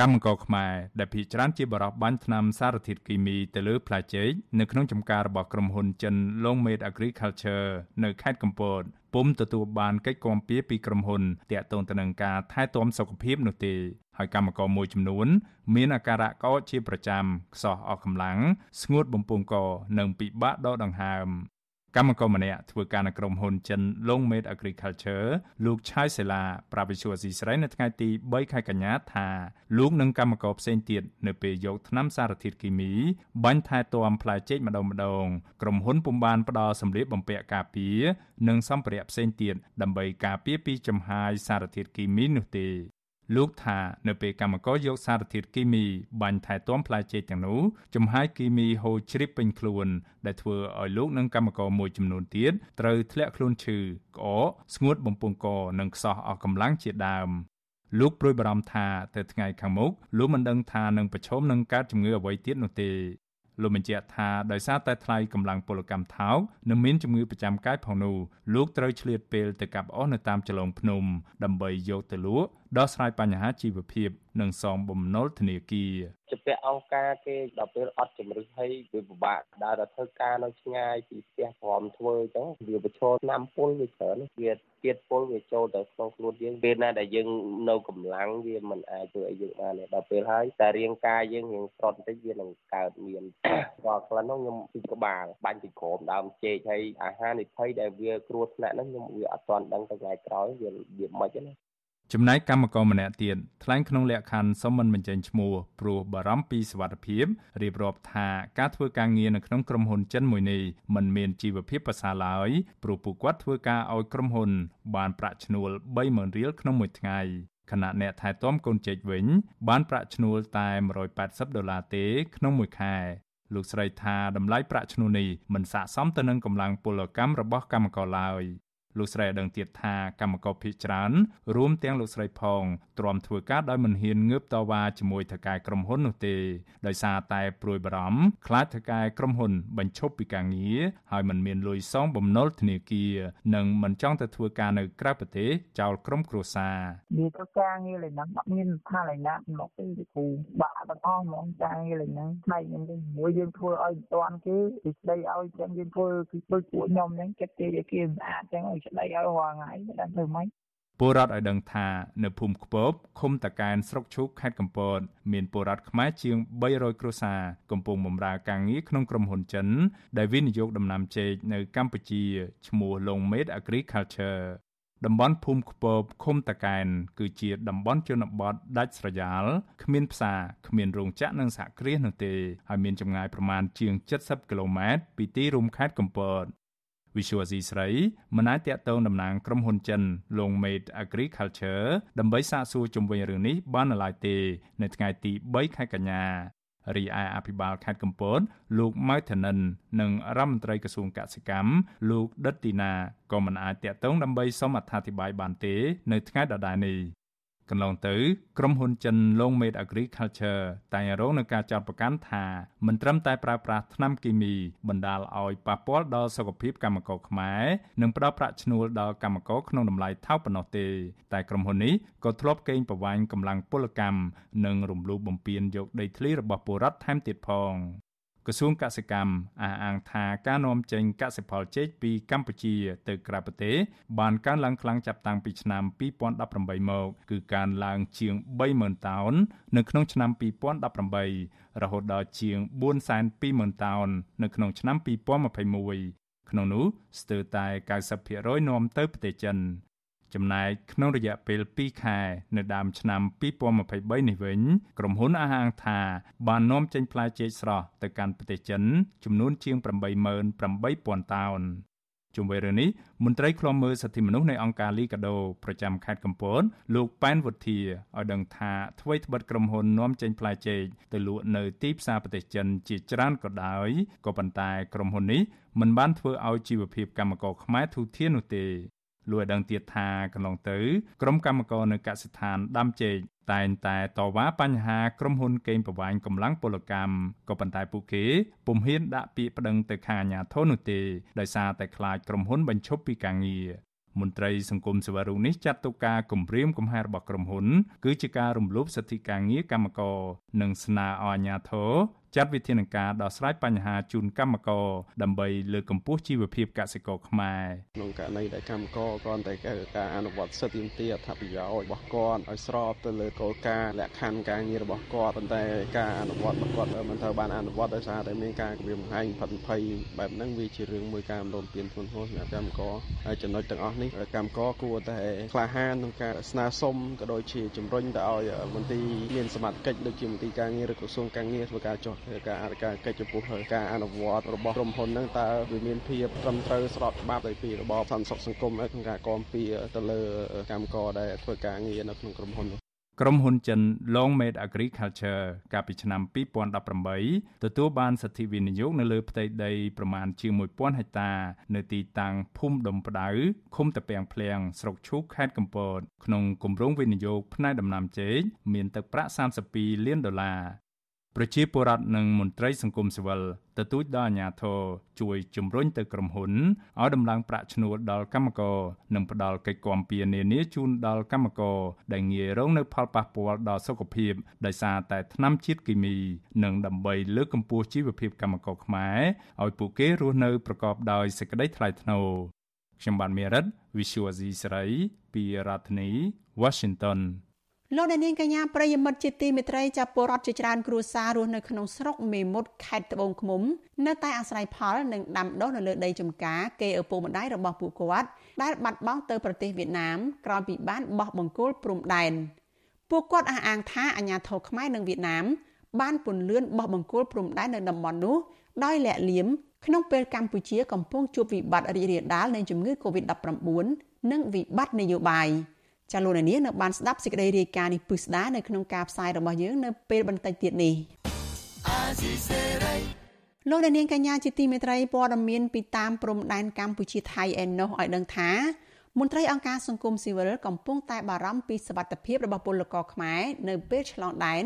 កម្មករខ្មែរដែលភ ieck ច្រើនជាបរិបបាញ់ថ្នាំសារធាតុគីមីទៅលើផ្លែចេកនៅក្នុងចំការរបស់ក្រុមហ៊ុនចិន Longmade Agriculture នៅខេត្តកំពត ពុំទទួលបានកិច្ចគាំពៀពីក្រុមហ៊ុនតាក់ទងទៅនឹងការថែទាំសុខភាពនោះទេហើយកម្មករមួយចំនួន មានអាការៈកោចជាប្រចាំខ្សោះអស់កម្លាំងស្ងួតបំពង់កនិងពិបាកដកដង្ហើម កម្មករម្នាក់ធ្វើការនៅក្រុមហ៊ុនចិន Longmate Agriculture លោកឆាយសេឡាប្រាប់វិសុវស៊ីស្រីនៅថ្ងៃទី3ខែកញ្ញាថាលោកនិងកម្មករផ្សេងទៀតនៅពេលយកថ្នាំសារធាតុគីមីបាញ់ថែទាំផ្លែចេកម្ដងម្ដងក្រុមហ៊ុនពុំបានផ្ដល់សម្ភារបំពាក់ការពារនិងសម្ភារៈផ្សេងទៀតដើម្បីការពារពីចំហាយសារធាតុគីមីនោះទេ លោកថានៅពេលកម្មករយកសារធាតុគីមីបាញ់ថែទាំផ្លែចេកទាំងនោះចំហាយគីមីហូរជ្រាបពេញខ្លួន ដែលធ្វើឲ្យលោកនិងកម្មករមួយចំនួនទៀតត្រូវធ្លាក់ខ្លួនឈឺក្អកស្ងួតបំពង់កនិងខ្សោះអស់កម្លាំងជាដើមលោកព្រួយបារម្ភថាទៅថ្ងៃខាងមុខលោកមិនដឹងថានឹងប្រឈមនឹងកើតជំងឺអ្វីទៀតនោះទេលោកបញ្ជាក់ថាដោយសារតែថ្លៃកម្លាំងពលកម្មថោកនិងមានជំងឺប្រចាំកាយផងនោះលោកត្រូវឆ្លៀតពេលទៅកាប់អស់នៅតាមចលងភ្នំដើម្បីយកទៅលក់ ដោះស្រាយបញ្ហាជីវភាពនិងសងបំណុលធនាគារជាពាក់អង្គការគេដល់ពេលអត់ជំរឹះហើយវាពិបាកដើរទៅធ្វើការនៅឆ្ងាយពីផ្ទះព្រមធ្វើអញ្ចឹងវាប្រឈមឆ្នាំពុលវាច្រើនវាទៀតពុលវាចូលទៅក្នុងខ្លួនយើងពេលណាដែលយើងនៅកម្លាំងវាមិនអាចធ្វើឲ្យយើងបានទេដល់ពេលហើយតែរាងកាយយើងរៀងស្រត់បន្តិចវានឹងកើតមានដល់ខ្លះនោះខ្ញុំពីក្បាលបាញ់ពីក្រោមដើមចេកហើយអាហារនិភ័យដែលវាគ្រោះថ្នាក់ហ្នឹងខ្ញុំវាអត់ទាន់ដឹងទៅថ្ងៃក្រោយវាវាមិនទេណា ចំណែកកម្មករម្នាក់ទៀតថ្លែងក្នុងលក្ខខណ្ឌសុំមិនបញ្ចេញឈ្មោះព្រោះបារម្ភពីសុវត្ថិភាពរៀបរាប់ថាការធ្វើការងារនៅក្នុងក្រុមហ៊ុនចិនមួយនេះមិនមានជីវភាពប្រសើរឡើយព្រោះពួកគាត់ធ្វើការឲ្យក្រុមហ៊ុន បានប្រាក់ឈ្នួល30000រៀលក្នុងមួយថ្ងៃខណៈអ្នកថែទាំកូនចេកវិញ បានប្រាក់ឈ្នួលតែ180ដុល្លារទេក្នុងមួយខែលោកស្រីថាតម្លៃប្រាក់ឈ្នួលនេះមិនស័ក្តិសមទៅនឹងកម្លាំងពលកម្មរបស់កម្មករឡើយ លោកស្រីឲ្យដឹងទៀតថាកម្មករភៀសច្រើនរួមទាំងលោកស្រីផងទ្រាំធ្វើការដោយមិនហ៊ានងើបតវ៉ាជាមួយថៅកែក្រុមហ៊ុននោះទេដោយសារតែព្រួយបារម្ភខ្លាចថៅកែក្រុមហ៊ុនបញ្ឈប់ពីការងារហើយមិនមានលុយសងបំណុលធនាគារនិងមិនចង់ទៅធ្វើការនៅក្រៅប្រទេសចោលក្រុមគ្រួសារវាទៅការងារលេងហ្នឹងអត់មានផលឯណាមកទេគ្រូបាក់ទាំងអស់ហ្មងការងារលេងហ្នឹងផ្នែកខ្ញុំវិញមួយយើងធ្វើឲ្យមិនតាន់គេពីស្ដីឲ្យចឹងយើងធ្វើគឺដូចពួកខ្ញុំហ្នឹងចិត្តគេគេស្អាតចឹងឲ្យស្ដីឲ្យរាល់ថ្ងៃមិនដឹងធ្វើម៉េចពលរដ្ឋឲ្យដឹងថានៅភូមិខ្ពបឃុំតាកែនស្រុកឈូកខេត្តកំពតមានពលរដ្ឋខ្មែរជាង300គ្រួសារកំពុងបម្រើការងារក្នុងក្រុមហ៊ុនចិន ដែលវិនិយោគដំណាំចេកនៅកម្ពុជាឈ្មោះ Longmate Agriculture តំបន់ភូមិខ្ពបឃុំតាកែន គឺជាតំបន់ជនបទដាច់ស្រយាលគ្មានផ្សារគ្មានរោងចក្រនិងសហគ្រាសនោះទេហើយមានចម្ងាយប្រមាណជាង70គីឡូម៉ែត្រពីទីរួមខេត្តកំពត Visual C ស្រីមិនអាចតាក់ទងតំណាងក្រុមហ៊ុនចិន Longmate Agriculture ដើម្បីសាកសួរជំវិញរឿងនេះបាននៅឡើយទេ នៅថ្ងៃទី3ខែកញ្ញារីឯអភិបាលខេត្តកំពតលោកម៉ៅធនិន និងរដ្ឋមន្ត្រីក្រសួងកសិកម្មលោកដិតទីណាក៏មិនអាចតាក់ទងដើម្បីសូមអត្ថាធិប្បាយបានទេ នៅថ្ងៃដដែលនេះ កន្លងទៅក្រុមហ៊ុនចិន Longmate Agriculture តែងរងនឹងការចោទប្រកាន់ថាមិនត្រឹមតែប្រើប្រាស់ថ្នាំគីមីបណ្ដាលឲ្យប៉ះពាល់ដល់សុខភាពកម្មករខ្មែរនិងផ្ដល់ប្រាក់ឈ្នួលដល់កម្មករក្នុងតម្លៃថោកប៉ុណ្ណោះទេតែក្រុមហ៊ុននេះក៏ធ្លាប់កេងប្រវ័ញ្ចកម្លាំងពលកម្មនិងរំលោភបំពានយកដីធ្លីរបស់ពលរដ្ឋថែមទៀតផង ក្រសួងកសិកម្មអះអាងថាការនាំចេញកសិផលចេកពីកម្ពុជាទៅក្រៅប្រទេសបានកើនឡើងខ្លាំងចាប់តាំងពីឆ្នាំ2018មកគឺកើនឡើងជាង30000តោននៅក្នុងឆ្នាំ2018រហូតដល់ជាង420,000តោននៅក្នុងឆ្នាំ2021ក្នុងនោះស្ទើរតែ90%នាំទៅប្រទេសចិន ចំណែកក្នុងរយៈពេល2ខែ នៅដើមឆ្នាំ2023នេះវិញក្រុមហ៊ុនអះអាងថាបាននាំចេញផ្លែចេកស្រស់ទៅកាន់ប្រទេសចិនចំនួនជាង88,000តោនជុំវិញរឿងនេះមន្ត្រីឃ្លាំមើលសិទ្ធិមនុស្សនៃអង្គការលីកាដូប្រចាំខេត្តកំពតលោកប៉ែនវុធាឲ្យដឹងថាអ្វីត្បិតក្រុមហ៊ុននាំចេញផ្លែចេកទៅលក់នៅទីផ្សារប្រទេសចិនជាច្រើនក៏ដោយក៏ប៉ុន្តែក្រុមហ៊ុននេះមិនបានធ្វើឲ្យជីវភាពកម្មករខ្មែរធូរធារនោះទេ លោកឲ្យដឹងទៀតថាកន្លងទៅក្រុមកម្មករនៅកសិដ្ឋានដាំចេកតែងតែតវ៉ាបញ្ហាក្រុមហ៊ុនកេងប្រវ័ញ្ចកម្លាំងពលកម្មក៏ប៉ុន្តែពួកគេពុំហ៊ានដាក់ពាក្យប្តឹងទៅខាងអាជ្ញាធរនោះទេដោយសារតែខ្លាចក្រុមហ៊ុនបញ្ឈប់ពីការងារមន្ត្រីសង្គមសេវារុនេះចាត់ទុកការគម្រាមកំហែងរបស់ក្រុមហ៊ុនគឺជាការរំលោភសិទ្ធិការងារកម្មករនិងស្នើឲ្យអាជ្ញាធរ ចាត់វិធានការដោះស្រាយបញ្ហាជូនកម្មករដើម្បីលើកកម្ពស់ជីវភាពកសិករខ្មែរក្នុងករណីដែលកម្មករគ្រាន់តែការអនុវត្តសិទ្ធិទាមទារអត្ថប្រយោជន៍របស់គាត់ឲ្យស្របទៅលើគោលការណ៍លក្ខខណ្ឌការងាររបស់គាត់ប៉ុន្តែការអនុវត្តរបស់គាត់មិនត្រូវបានអនុវត្តដោយសារតែមានការគំរាមកំហែងផិតភ័យបែបហ្នឹងវាជារឿងមួយការរំពៀនធ្ងន់ធ្ងរសម្រាប់កម្មករហើយចំណុចទាំងអស់នេះកម្មករគួរតែក្លាហានក្នុងការស្នើសុំក៏ដូចជាជំរុញទៅឲ្យមន្ទីរមានសមត្ថកិច្ចដូចជាមន្ទីរការងារឬក្រសួងការងារធ្វើការចុះធ្វើការអនុការកិច្ចចំពោះការអនុវត្តរបស់ក្រុមហ៊ុនហ្នឹងតើវាមានភាពត្រឹមត្រូវស្របច្បាប់ដោយពីរបបសន្តិសុខសង្គមក្នុងការគាំពៀទៅលើកម្មករដែលធ្វើការងារនៅក្នុងក្រុមហ៊ុននោះក្រុមហ៊ុនចិន Longmate Agriculture កាលពីឆ្នាំ2018ទទួលបានសិទ្ធិវិនិយោគនៅលើផ្ទៃដីប្រមាណជាង1000ហិកតានៅទីតាំងភូមិដុំផ្ដៅឃុំតាពាំងភ្លៀងស្រុកឈូកខេត្តកំពតក្នុងគម្រោងវិនិយោគផ្នែកដំណាំចេកមានទឹកប្រាក់32លានដុល្លារ ប្រជាពលរដ្ឋនិងមន្ត្រីសង្គមស៊ីវិលទទូចដល់អាជ្ញាធរជួយជំរុញទៅក្រុមហ៊ុនឲ្យដំឡើងប្រាក់ឈ្នួលដល់កម្មករនិងផ្ដល់កិច្ចគាំពារនានាជូនដល់កម្មករដែលងាយរងនៅផលប៉ះពាល់ដល់សុខភាពដោយសារតែថ្នាំជាតិគីមី និងដើម្បីលើកកម្ពស់ជីវភាពកម្មករខ្មែរឲ្យពួកគេរស់នៅប្រកបដោយសេចក្តីថ្លៃថ្នូរខ្ញុំបានមេរិត Visual C ស្រីពីរដ្ឋធានី Washington លោកអ្នកនាងកញ្ញាប្រិយមិត្តជាទីមេត្រីចាប់ពលរដ្ឋជាច្រើនគ្រួសាររស់នៅក្នុងស្រុកមេមត់ខេត្តត្បូងឃ្មុំនៅតែអាស្រ័យផលនិងដាំដុះនៅលើដីចម្ការគេឪពុកម្ដាយរបស់ពួកគាត់ដែលបាត់បង់ទៅប្រទេសវៀតណាមក្រោយពីបានបោះបង្គោលព្រំដែនពួកគាត់អះអាងថាអាញាធរខ្មែរនិងវៀតណាមបានពន្លឿនបោះបង្គោលព្រំដែននៅតំបន់នោះដោយលាក់លៀមក្នុងពេលកម្ពុជាកំពុងជួបវិបត្តិរីករាលដាលនៃជំងឺ Covid-19 និងវិបត្តិនយោបាយ។ ចាលោកនាងនៅបានស្ដាប់សេចក្តីរាយការណ៍នេះពឹស្ដានៅក្នុងការផ្សាយរបស់យើងនៅពេលបន្តិចទៀតនេះលោកនាងកញ្ញាជាទីមេត្រីព័ត៌មានពីតាមព្រំដែនកម្ពុជាថៃឯណោះឲ្យដឹងថាមន្ត្រីអង្គការសង្គមស៊ីវិលកំពុងតែបារម្ភពីសវត្ថិភាពរបស់ពលករខ្មែរនៅពេលឆ្លងដែន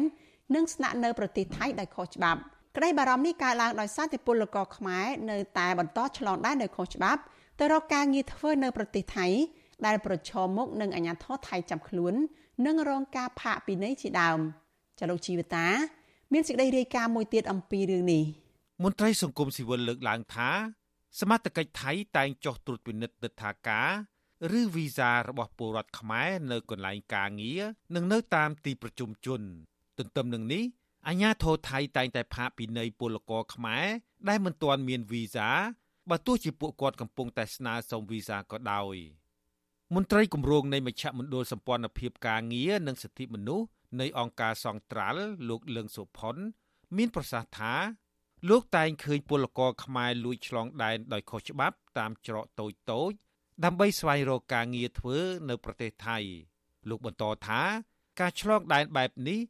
និងស្នាក់នៅប្រទេសថៃដោយខុសច្បាប់ក្តីបារម្ភនេះកើតឡើងដោយសារតែពលករខ្មែរនៅតែបន្តឆ្លងដែនដោយខុសច្បាប់ទៅរកការងារធ្វើនៅប្រទេសថៃ ដែលប្រឈមមុខនឹងអាញាធរថៃចាប់ខ្លួន និងរងការផាកពិន័យជាដើមចលុកជីវតា មានសេចក្តីរាយការណ៍មួយទៀតអំពីរឿងនេះមន្ត្រីសង្គមស៊ីវិលលើកឡើងថា សមត្ថកិច្ចថៃតែងចុះត្រួតពិនិត្យទិដ្ឋាការឬវីសារបស់ពលរដ្ឋខ្មែរនៅកន្លែងការងារនិងនៅតាមទីប្រជុំជន ទន្ទឹមនឹងនេះអាញាធរថៃតែងតែផាកពិន័យពលករខ្មែរដែលមិនទាន់មានវីសាបើទោះជាពួកគាត់កំពុងតែស្នើសុំវីសាក៏ដោយ។ មន្ត្រីគម្រោងនៃមជ្ឈមណ្ឌលសម្ព័ន្ធភាពការងារនិងសិទ្ធិមនុស្សនៃអង្គការសង្ត្រាល់លោកលឹងសុផុន មានប្រសាសន៍ថាលោកតែងឃើញពលករខ្មែរលួចឆ្លងដែនដោយខុសច្បាប់តាមច្រកតូចតូចដើម្បីស្វែងរកការងារធ្វើនៅប្រទេសថៃ លោកបន្តថាការឆ្លងដែនបែបនេះ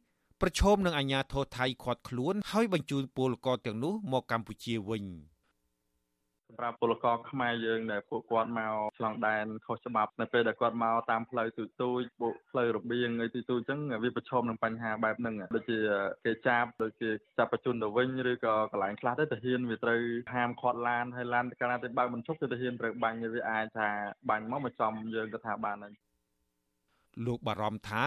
ប្រឈមនឹងអាញាធរថៃខាត់ខ្លួន ហើយបញ្ជូនពលករទាំងនោះមកកម្ពុជាវិញ។ សម្រាប់ពលករខ្មែរយើងដែលពួកគាត់មកឆ្លងដែនខុសច្បាប់នៅពេលដែលគាត់មកតាមផ្លូវទូទូចពួកផ្លូវរបៀងអីទូទូចអញ្ចឹងវាប្រឈមនឹងបញ្ហាបែបហ្នឹងដូចជាគេចាប់ដូចជាចាប់បញ្ជូនទៅវិញឬក៏កន្លែងខ្លះទៅទាហានវាត្រូវហាមឃាត់ឡានហើយឡានកាលណាទៅបើកមិនឈប់ទៅទាហានត្រូវបាញ់វាអាចថាបាញ់មកមកចំយើងទៅថាបានហើយលោកបារម្ភថា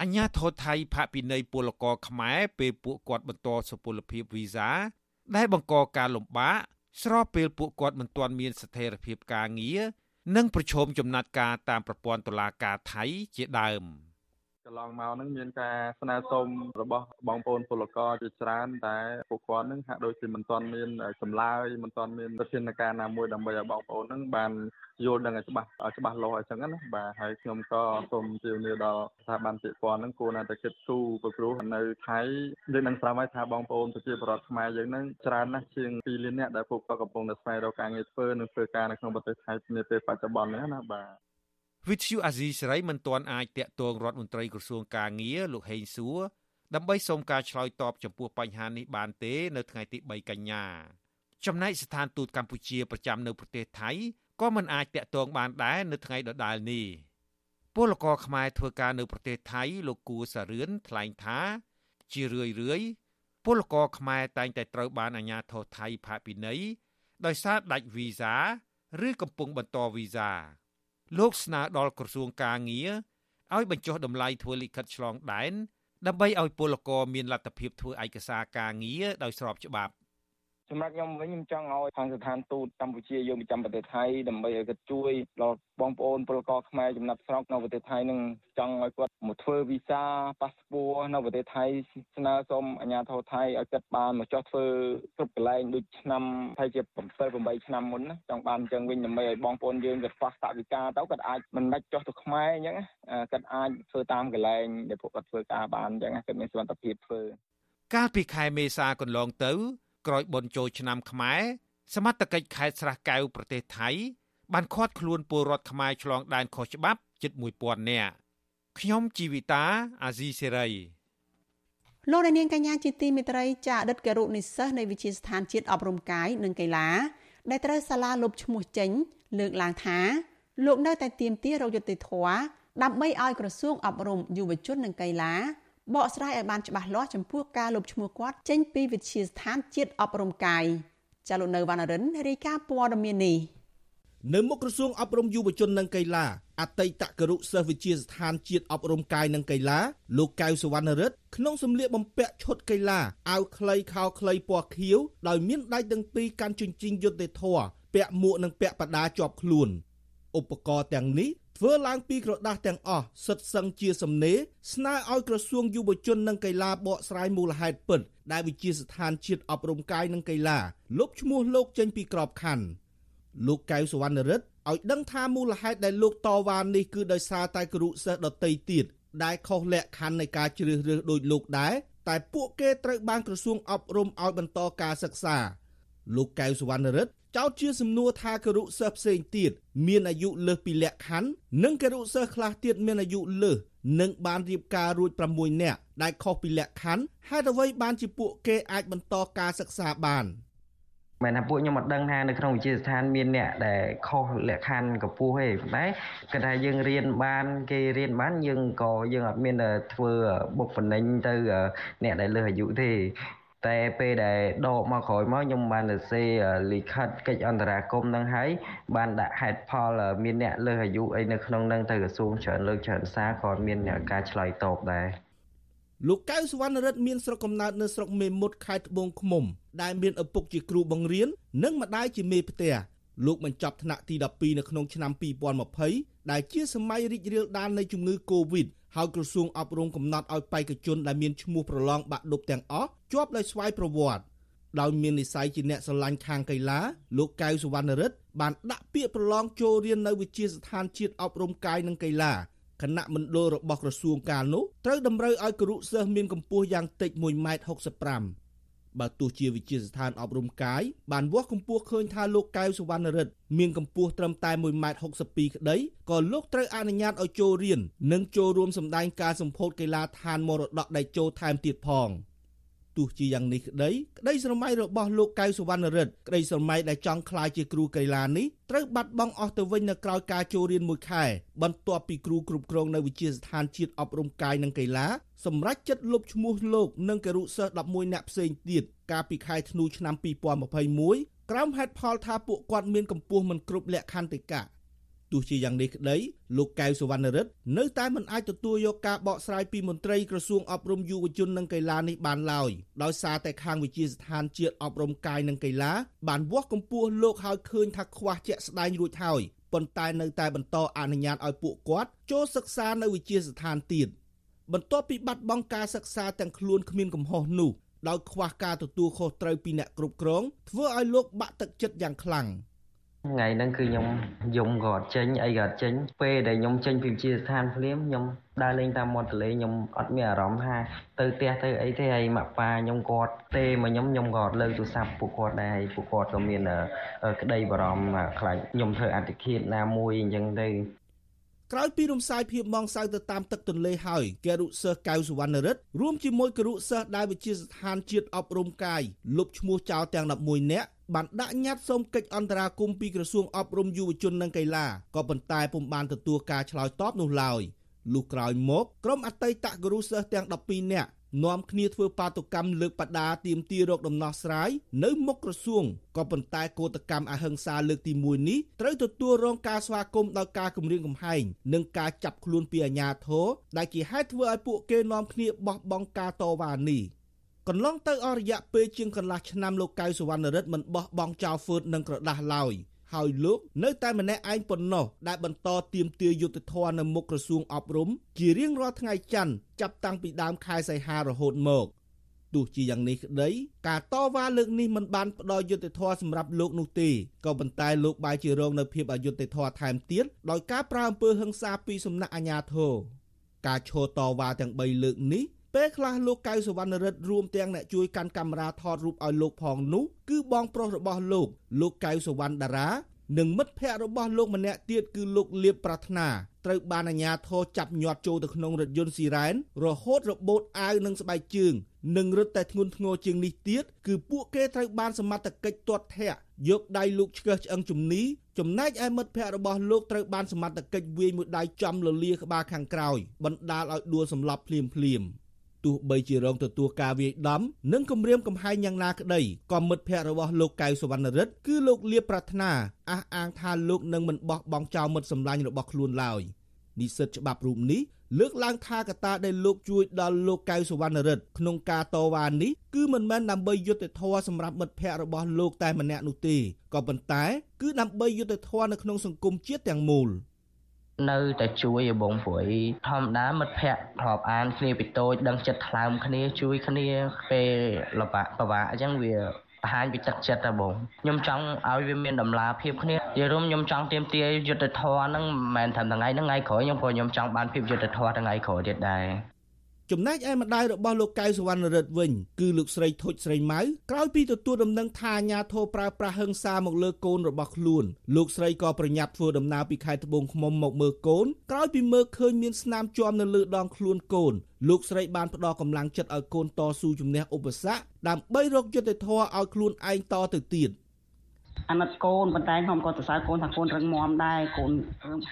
អញ្ញាធរថៃផាកពិន័យពលករខ្មែរពេលពួកគាត់បន្តសុពលភាពវីសាដែលបង្កការលំបាក ស្របពេលពួកគាត់មិនទាន់មានស្ថិរភាពការងារនិងប្រឈមចំណាត់ការតាមប្រព័ន្ធតុលាការថៃជាដើម។ក ន្លងមកហ្នឹងមានការស្នើសុំរបស់បងប្អូនពលករជាច្រើនតែពួកគាត់ហ្នឹងហាក់ដូចជាមិនទាន់មានចម្លើយមិនទាន់មានវិធានការណាមួយដើម្បីឲ្យបងប្អូនហ្នឹងបានយល់ដឹងឲ្យច្បាស់ឲ្យច្បាស់លាស់អញ្ចឹងណាបាទហើយខ្ញុំក៏សូមជឿនឿដល់ស្ថាប័នពាក់ព័ន្ធហ្នឹងគួរណាតែគិតគូរព្រោះនៅថៃយើងនឹងស្រាប់ហើយថាបងប្អូនប្រជាពលរដ្ឋខ្មែរយើងហ្នឹងច្រើនណាស់ជាង2លាននាក់ដែលពួកគាត់កំពុងតែស្វែងរកការងារធ្វើនិងធ្វើការនៅក្នុងប្រទេសថៃនាពេលបច្ចុប្បន្ននេះណាបាទ វិទ្យុអាស៊ីសេរីមិនទាន់អាចតាក់ទងរដ្ឋមន្ត្រីក្រសួងកាងារលោកហេងសួរដើម្បីសូមការឆ្លើយតបចំពោះបញ្ហានេះបានទេ នៅថ្ងៃទី3កញ្ញាចំណែកស្ថានទូតកម្ពុជាប្រចាំនៅប្រទេសថៃក៏មិនអាចតាក់ទងបានដែរនៅថ្ងៃដដែលនេះពលករខ្មែរធ្វើការនៅប្រទេសថៃលោកគួសារឿនថ្លែងថា ជារឿយរឿយពលករខ្មែរតែងតែត្រូវបានអាជ្ញាធរថៃផាកពិន័យដោយសារដាច់វីសា ឬកំពុងបន្តវីសា លោកស្នើដល់ក្រសួងកាងារឲ្យបញ្ចុះតម្លៃធ្វើលិខិតឆ្លងដែនដើម្បីឲ្យពលករមានលទ្ធភាពធ្វើឯកសារការងារដោយស្របច្បាប់ សម្រាប់ខ្ញុំវិញខ្ញុំចង់ឲ្យខាងស្ថានទូតកម្ពុជាយកប្រចាំប្រទេសថៃដើម្បីឲ្យគាត់ជួយដល់បងប្អូនពលករខ្មែរចំណាត់ស្រុកនៅប្រទេសថៃនឹងចង់ឲ្យគាត់មកធ្វើវីសាប៉ាសពតនៅប្រទេសថៃស្នើសុំអាជ្ញាធរថៃឲ្យគាត់បានមកចោះធ្វើគ្រប់កន្លែងដូចឆ្នាំថៃជា7 8ឆ្នាំមុនណាចង់បានអញ្ចឹងវិញដើម្បីឲ្យបងប្អូនយើងគាត់ខ្វះតវិការទៅគាត់អាចមិនដាច់ចោះទៅខ្មែរអញ្ចឹងគាត់អាចធ្វើតាមកន្លែងដែលពួកគាត់ធ្វើការបានអញ្ចឹងគាត់មានសមត្ថភាពធ្វើកាលពីខែមេសាកន្លងទៅ ក្រោយបុណ្យចូលឆ្នាំខ្មែរសមត្ថកិច្ចខេត្តស្រះកែវប្រទេសថៃ បានឃាត់ខ្លួនពលរដ្ឋខ្មែរឆ្លងដែនខុសច្បាប់ជិត1000នាក់ខ្ញុំជីវិតាអាស៊ីសេរីលោកនាងកញ្ញាជាទីមេត្រីចាអតីតគរុនិស្សសិស្សនៃវិទ្យាស្ថានជាតិអប់រំកាយនិងកីឡាដែលត្រូវសាលាលុបឈ្មោះចេញ លើកឡើងថាលោកនៅតែទាមទាររកយុត្តិធម៌ដើម្បីឲ្យក្រសួងអប់រំយុវជននិងកីឡា បកស្រាយឲ្យបានច្បាស់លាស់ចំពោះការលុបឈ្មោះគាត់ចេញពីវិទ្យាស្ថានជាតិអប់រំកាយចាលោកនៅវណ្ណរិនរាយការណ៍ព័ត៌មាននេះនៅមុខក្រសួងអប់រំយុវជននិងកីឡាអតីតគរុសិស្សវិទ្យាស្ថានជាតិអប់រំកាយនិងកីឡាលោកកៅសវណ្ណរិទ្ធក្នុងសម្លៀកបំពាក់ឈុតកីឡាអាវខ្លីខោខ្លីពណ៌ខៀវដោយមានដៃទាំងពីរកាន់ជញ្ជីងយុទ្ធធរពាក់មួកនិងពាក់បដាជាប់ខ្លួន ឧបករណ៍ទាំងនេះធ្វើឡើងពីក្រដាស់ទាំងអស់សិតសឹងជាសំណេរស្នើឲ្យក្រសួងយុវជននិងកីឡាបកស្រាយមូលហេតុពិត ដែលវិជាស្ថានជាតិអប់រំកាយនិងកីឡាលុបឈ្មោះលោកចេញពីក្របខ័ណ្ឌលោកកៅសវណ្ណរិទ្ធឲ្យដឹងថាមូលហេតុដែលលោកតវ៉ានេះគឺដោយសារតែគរុសិស្សដតីទៀតដែលខុសលក្ខខណ្ឌនៃការជ្រើសរើសដោយលោកដែរតែពួកគេត្រូវបានក្រសួងអប់រំឲ្យបន្តការសិក្សាលោកកៅសវណ្ណរិទ្ធ ចោទជាសំណួរថាគរុសិស្សផ្សេងទៀតមានអាយុលើសពីលក្ខខណ្ឌនិងគរុសិស្សខ្លះទៀតមានអាយុលើសនិងបានរៀបការរួច6នាក់ដែលខុសពីលក្ខខណ្ឌហេតុអ្វីបានជាពួកគេអាចបន្តការសិក្សាបានមែនថាពួកខ្ញុំអត់ដឹងថានៅក្នុងវិទ្យាស្ថានមានអ្នកដែលខុសលក្ខខណ្ឌកម្ពស់ទេប៉ុន្តែគាត់ថាយើងរៀនបានគេរៀនបានយើងក៏យើងអត់មានធ្វើបុកបណ្ណិញទៅអ្នកដែលលើសអាយុទេ តែពេលដែលដកមកក្រោយមកខ្ញុំបានទៅសេលិខិតកិច្ចអន្តរាគមន៍នឹងហើយបានដាក់ហេតុផលមានអ្នកលើសអាយុអីនៅក្នុងនឹងទៅក្រសួងច្រើនលើកច្រើនសារក៏មានការឆ្លើយតបដែរលោកកៅសវណ្ណរិទ្ធមានស្រុកកំណើតនៅស្រុកមេមត់ខេត្តត្បូងឃ្មុំ ដែលមានឪពុកជាគ្រូបង្រៀននិងម្ដាយជាមេផ្ទះលោកបញ្ចប់ថ្នាក់ទី12នៅក្នុងឆ្នាំ2020ដែលជាសម័យរីករាលដាលនៃជំងឺ Covid ហើយក្រសួងអប់រំកំណត់ឲ្យបេក្ខជនដែលមានឈ្មោះប្រឡងបាក់ឌុបទាំងអស់ជាប់ដោយស្វ័យប្រវត្តិដោយមាននិស័យជាអ្នកស្រឡាញ់ខាងកីឡាលោកកៅសវណ្ណរិទ្ធបានដាក់ពាក្យប្រឡងចូលរៀននៅវិទ្យាស្ថានជាតិអប់រំកាយនិងកីឡាគណៈមណ្ឌលរបស់ក្រសួងកាលនោះត្រូវតម្រូវឲ្យគរុសិស្សមានកម្ពស់យ៉ាងតិច1.65ម៉ែត្រ បើទោះជាវិជាស្ថានអប់រំកាយបានវាស់កម្ពស់ឃើញថាលោកកៅសវណ្ណរិទ្ធមានកម្ពស់ត្រឹមតែ1.62ម៉ែត្រក្តីក៏លោកត្រូវអនុញ្ញាតឲ្យចូលរៀននិងចូលរួមសម្ដែងការសម្ពោធកីឡាដ្ឋានមរតកដែលចូលថែមទៀតផង ទោះជាយ៉ាងនេះក្តីក្តីស្រមៃរបស់លោកកៅសវណ្ណរិទ្ធក្តីស្រមៃដែលចង់ក្លាយជាគ្រូកីឡានេះត្រូវបាត់បង់អស់ទៅវិញនៅក្រៅការចូលរៀនមួយខែបន្ទាប់ពីគ្រូគ្រប់គ្រងនៅវិទ្យាស្ថានជាតិអប់រំកាយនិងកីឡាសម្រាប់ចិត្តលុបឈ្មោះលោកនិងគរុសិស្ស11នាក់ផ្សេងទៀតកាលពីខែធ្នូឆ្នាំ2021ក្រោមហេតុផលថាពួកគាត់មានកម្ពស់មិនគ្រប់លក្ខខណ្ឌទេកៈ ទោះជាយ៉ាងនេះក្តីលោកកៅសវណ្ណរិទ្ធនៅតែមិនអាចទទួលយកការបកស្រាយពីមន្ត្រីក្រសួងអប់រំយុវជននិងកីឡានេះបានឡើយដោយសារតែខាងវិជាស្ថានជាតិអប់រំកាយនិងកីឡាបានវាស់កម្ពស់លោកហើយឃើញថាខ្វះជាក់ស្ដែងរួចហើយប៉ុន្តែនៅតែបន្តអនុញ្ញាតឲ្យពួកគាត់ចូលសិក្សានៅវិជាស្ថានទៀតបន្ទាប់ពីបាត់បង់ការសិក្សាទាំងខ្លួនគ្មានកំហុសនោះដោយខ្វះការទទួលខុសត្រូវពីអ្នកគ្រប់គ្រងធ្វើឲ្យលោកបាក់ទឹកចិត្តយ៉ាងខ្លាំង ថ្ងៃហ្នឹងគឺខ្ញុំយំក៏អត់ចេញអីក៏អត់ចេញពេលដែលខ្ញុំចេញពីវិទ្យាស្ថានភ្លាមខ្ញុំដើរលេងតាមមាត់ទន្លេខ្ញុំអត់មានអារម្មណ៍ថាទៅផ្ទះទៅអីទេហើយម៉ាក់ប៉ាខ្ញុំគាត់ទេមកខ្ញុំខ្ញុំក៏អត់លើកទូរស័ព្ទពួកគាត់ដែរហើយពួកគាត់ក៏មានក្តីបារម្ភខ្លាចខ្ញុំធ្វើអត្តឃាតណាមួយអញ្ចឹងទៅក្រោយពីរំសាយភាពមងសៅទៅតាមទឹកទន្លេហើយគរុសិស្សកៅសវណ្ណរិទ្ធរួមជាមួយគរុសិស្សដែលវិជាស្ថានជាតិអប់រំកាយលុបឈ្មោះចោលទាំង11នាក់ បានដាក់ញត្តិសូមកិច្ចអន្តរាគមន៍ពីក្រសួងអប់រំយុវជននិងកីឡាក៏ប៉ុន្តែពុំបានទទួលការឆ្លើយតបនោះឡើយលុះក្រោយមកក្រុមអតីតគរុសិស្សទាំង12នាក់នាំគ្នាធ្វើបាតុកម្មលើកបដាទៀមទីរកដំណោះស្រាយនៅមុខក្រសួងក៏ប៉ុន្តែកោតកម្មអហិង្សាលើកទី1នេះត្រូវទទួលរងការស្វាគមន៍ដោយការគំរាមកំហែងនិងការចាប់ខ្លួនពីអាជ្ញាធរដែលជាហេតុធ្វើឲ្យពួកគេនាំគ្នាបោះបង់ការតវ៉ានេះ កន្លងទៅអស់រយៈពេលជាងកន្លះឆ្នាំលោកកៅសវណ្ណរិទ្ធមិនបោះបង់ចោលហ្វឺតនិងក្រដាស់ឡើយហើយលោកនៅតែម្នាក់ឯងប៉ុណ្ណោះដែលបន្តទៀមទាយុទ្ធធននៅមុខក្រសួងអប់រំជារៀងរាល់ថ្ងៃច័ន្ទចាប់តាំងពីដើមខែសីហារហូតមកទោះជាយ៉ាងនេះក្តីការតវ៉ាលើកនេះមិនបានផ្ដល់យុត្តិធម៌សម្រាប់លោកនោះទេក៏ប៉ុន្តែលោកបែរជារងនៅភាពអយុត្តិធម៌ថែមទៀតដោយការប្រើអំពើហិង្សាពីសំណាក់អាជ្ញាធរការឈរតវ៉ាទាំង3លើកនេះ ពេលខ្លះលោកកៅសវណ្ណរិទ្ធរួមទាំងអ្នកជួយកាន់កាមេរ៉ាថតរូបឲ្យលោកផងនោះគឺបងប្រុសរបស់លោក លោកកៅសវណ្ណតារានិងមិត្តភ័ក្តិរបស់លោកម្នាក់ទៀតគឺលោកលៀបប្រាថ្នាត្រូវបានអាជ្ញាធរចាប់ញាត់ចូលទៅក្នុងរថយន្តស៊ីរ៉ែនរហូតរបូតអាវនិងស្បែកជើងនិងរឹតតែធ្ងន់ធ្ងរជាងនេះទៀតគឺពួកគេត្រូវបានសមត្ថកិច្ចទាត់ធាក់យកដៃលោកឆ្កឹះឆ្អឹងជំនីចំណែកឯមិត្តភ័ក្តិរបស់លោកត្រូវបានសមត្ថកិច្ចវាយមួយដៃចំលលាក្បាលខាងក្រោយបណ្ដាលឲ្យដួលសម្លាប់ភ្លាមភ្លាមៗ ទោះបីជារងទទួលការវាយដំនិងគំរាមកំហែងយ៉ាងណាក្តីក៏មិត្តភ័ក្តិរបស់លោកកៅសវណ្ណរិទ្ធគឺលោកលៀបប្រាថ្នាអះអាងថាលោកនឹងមិនបោះបង់ចោលមិត្តសម្លាញ់របស់ខ្លួនឡើយនិស្សិតច្បាប់រូបនេះលើកឡើងថាកត្តាដែលលោកជួយដល់លោកកៅសវណ្ណរិទ្ធក្នុងការតវ៉ានេះគឺមិនមែនដើម្បីយុត្តិធម៌សម្រាប់មិត្តភ័ក្តិរបស់លោកតែម្នាក់នោះទេក៏ប៉ុន្តែគឺដើម្បីយុត្តិធម៌នៅក្នុងសង្គមជាតិទាំងមូល។ នៅតែជួយឲ្យបងព្រួយធម្មតាមិត្តភ័ក្តិធ្លាប់អានគ្នាពីតូចដឹងចិត្តថ្លើមគ្នាជួយគ្នាពេលលបាក់ពិបាកអញ្ចឹងវាបង្ហាញពីទឹកចិត្តតែបងខ្ញុំចង់ឲ្យវាមានតម្លាភាពគ្នានិយាយរួមខ្ញុំចង់ទៀមទាយុទ្ធធរហ្នឹងមិនមែនត្រឹមថ្ងៃហ្នឹងថ្ងៃក្រោយខ្ញុំក៏ខ្ញុំចង់បានភាពយុទ្ធធរថ្ងៃក្រោយទៀតដែរ ចំណែកឯម្ដាយរបស់លោកកៅសវណ្ណរិទ្ធវិញគឺលោកស្រីធុចស្រីម៉ៅក្រោយពីទទួលដំណឹងថាអាញាធរប្រើប្រាស់ហិង្សាមកលើកូនរបស់ខ្លួនលោកស្រីក៏ប្រញាប់ធ្វើដំណើរពីខេត្តត្បូងឃ្មុំមកមើលកូនក្រោយពីមើលឃើញមានស្នាមជាប់នៅលើដងខ្លួនកូនលោកស្រីបានផ្ដល់កម្លាំងចិត្តឲ្យកូនតស៊ូជំនះឧបសគ្គដើម្បីរកយុត្តិធម៌ឲ្យខ្លួនឯងតទៅទៀត អាណិតកូនប៉ុន្តែខ្ញុំក៏សរសើរកូនថាកូនរឹងមាំដែរកូន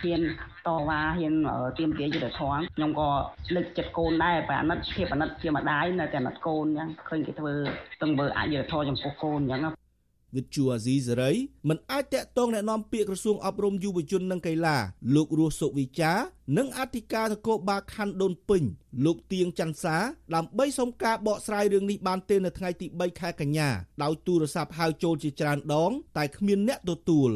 ហ៊ានតវ៉ាហ៊ានទៀមទាយុទ្ធធម៌ខ្ញុំក៏លើកចិត្តកូនដែរបើអាណិតភាពអាណិតជាម្ដាយនៅតែអាណិតកូនអញ្ចឹងឃើញគេធ្វើទង្វើអយុត្តិធម៌ចំពោះកូនអញ្ចឹង វិទ្យុអាស៊ីសេរីមិនអាចតាក់ទងแนะនាំពាក្យក្រសួងអប់រំយុវជននិងកីឡាលោករស់សុវិចានិងអធិការនគរបាលខណ្ឌដូនពេញលោកទៀងច័ន្ទសាដើម្បីសុំការបកស្រាយរឿងនេះបានទេនៅថ្ងៃទី3ខែកញ្ញាដោយទូរស័ព្ទហៅចូលជាច្រើនដង តែគ្មានអ្នកទទួល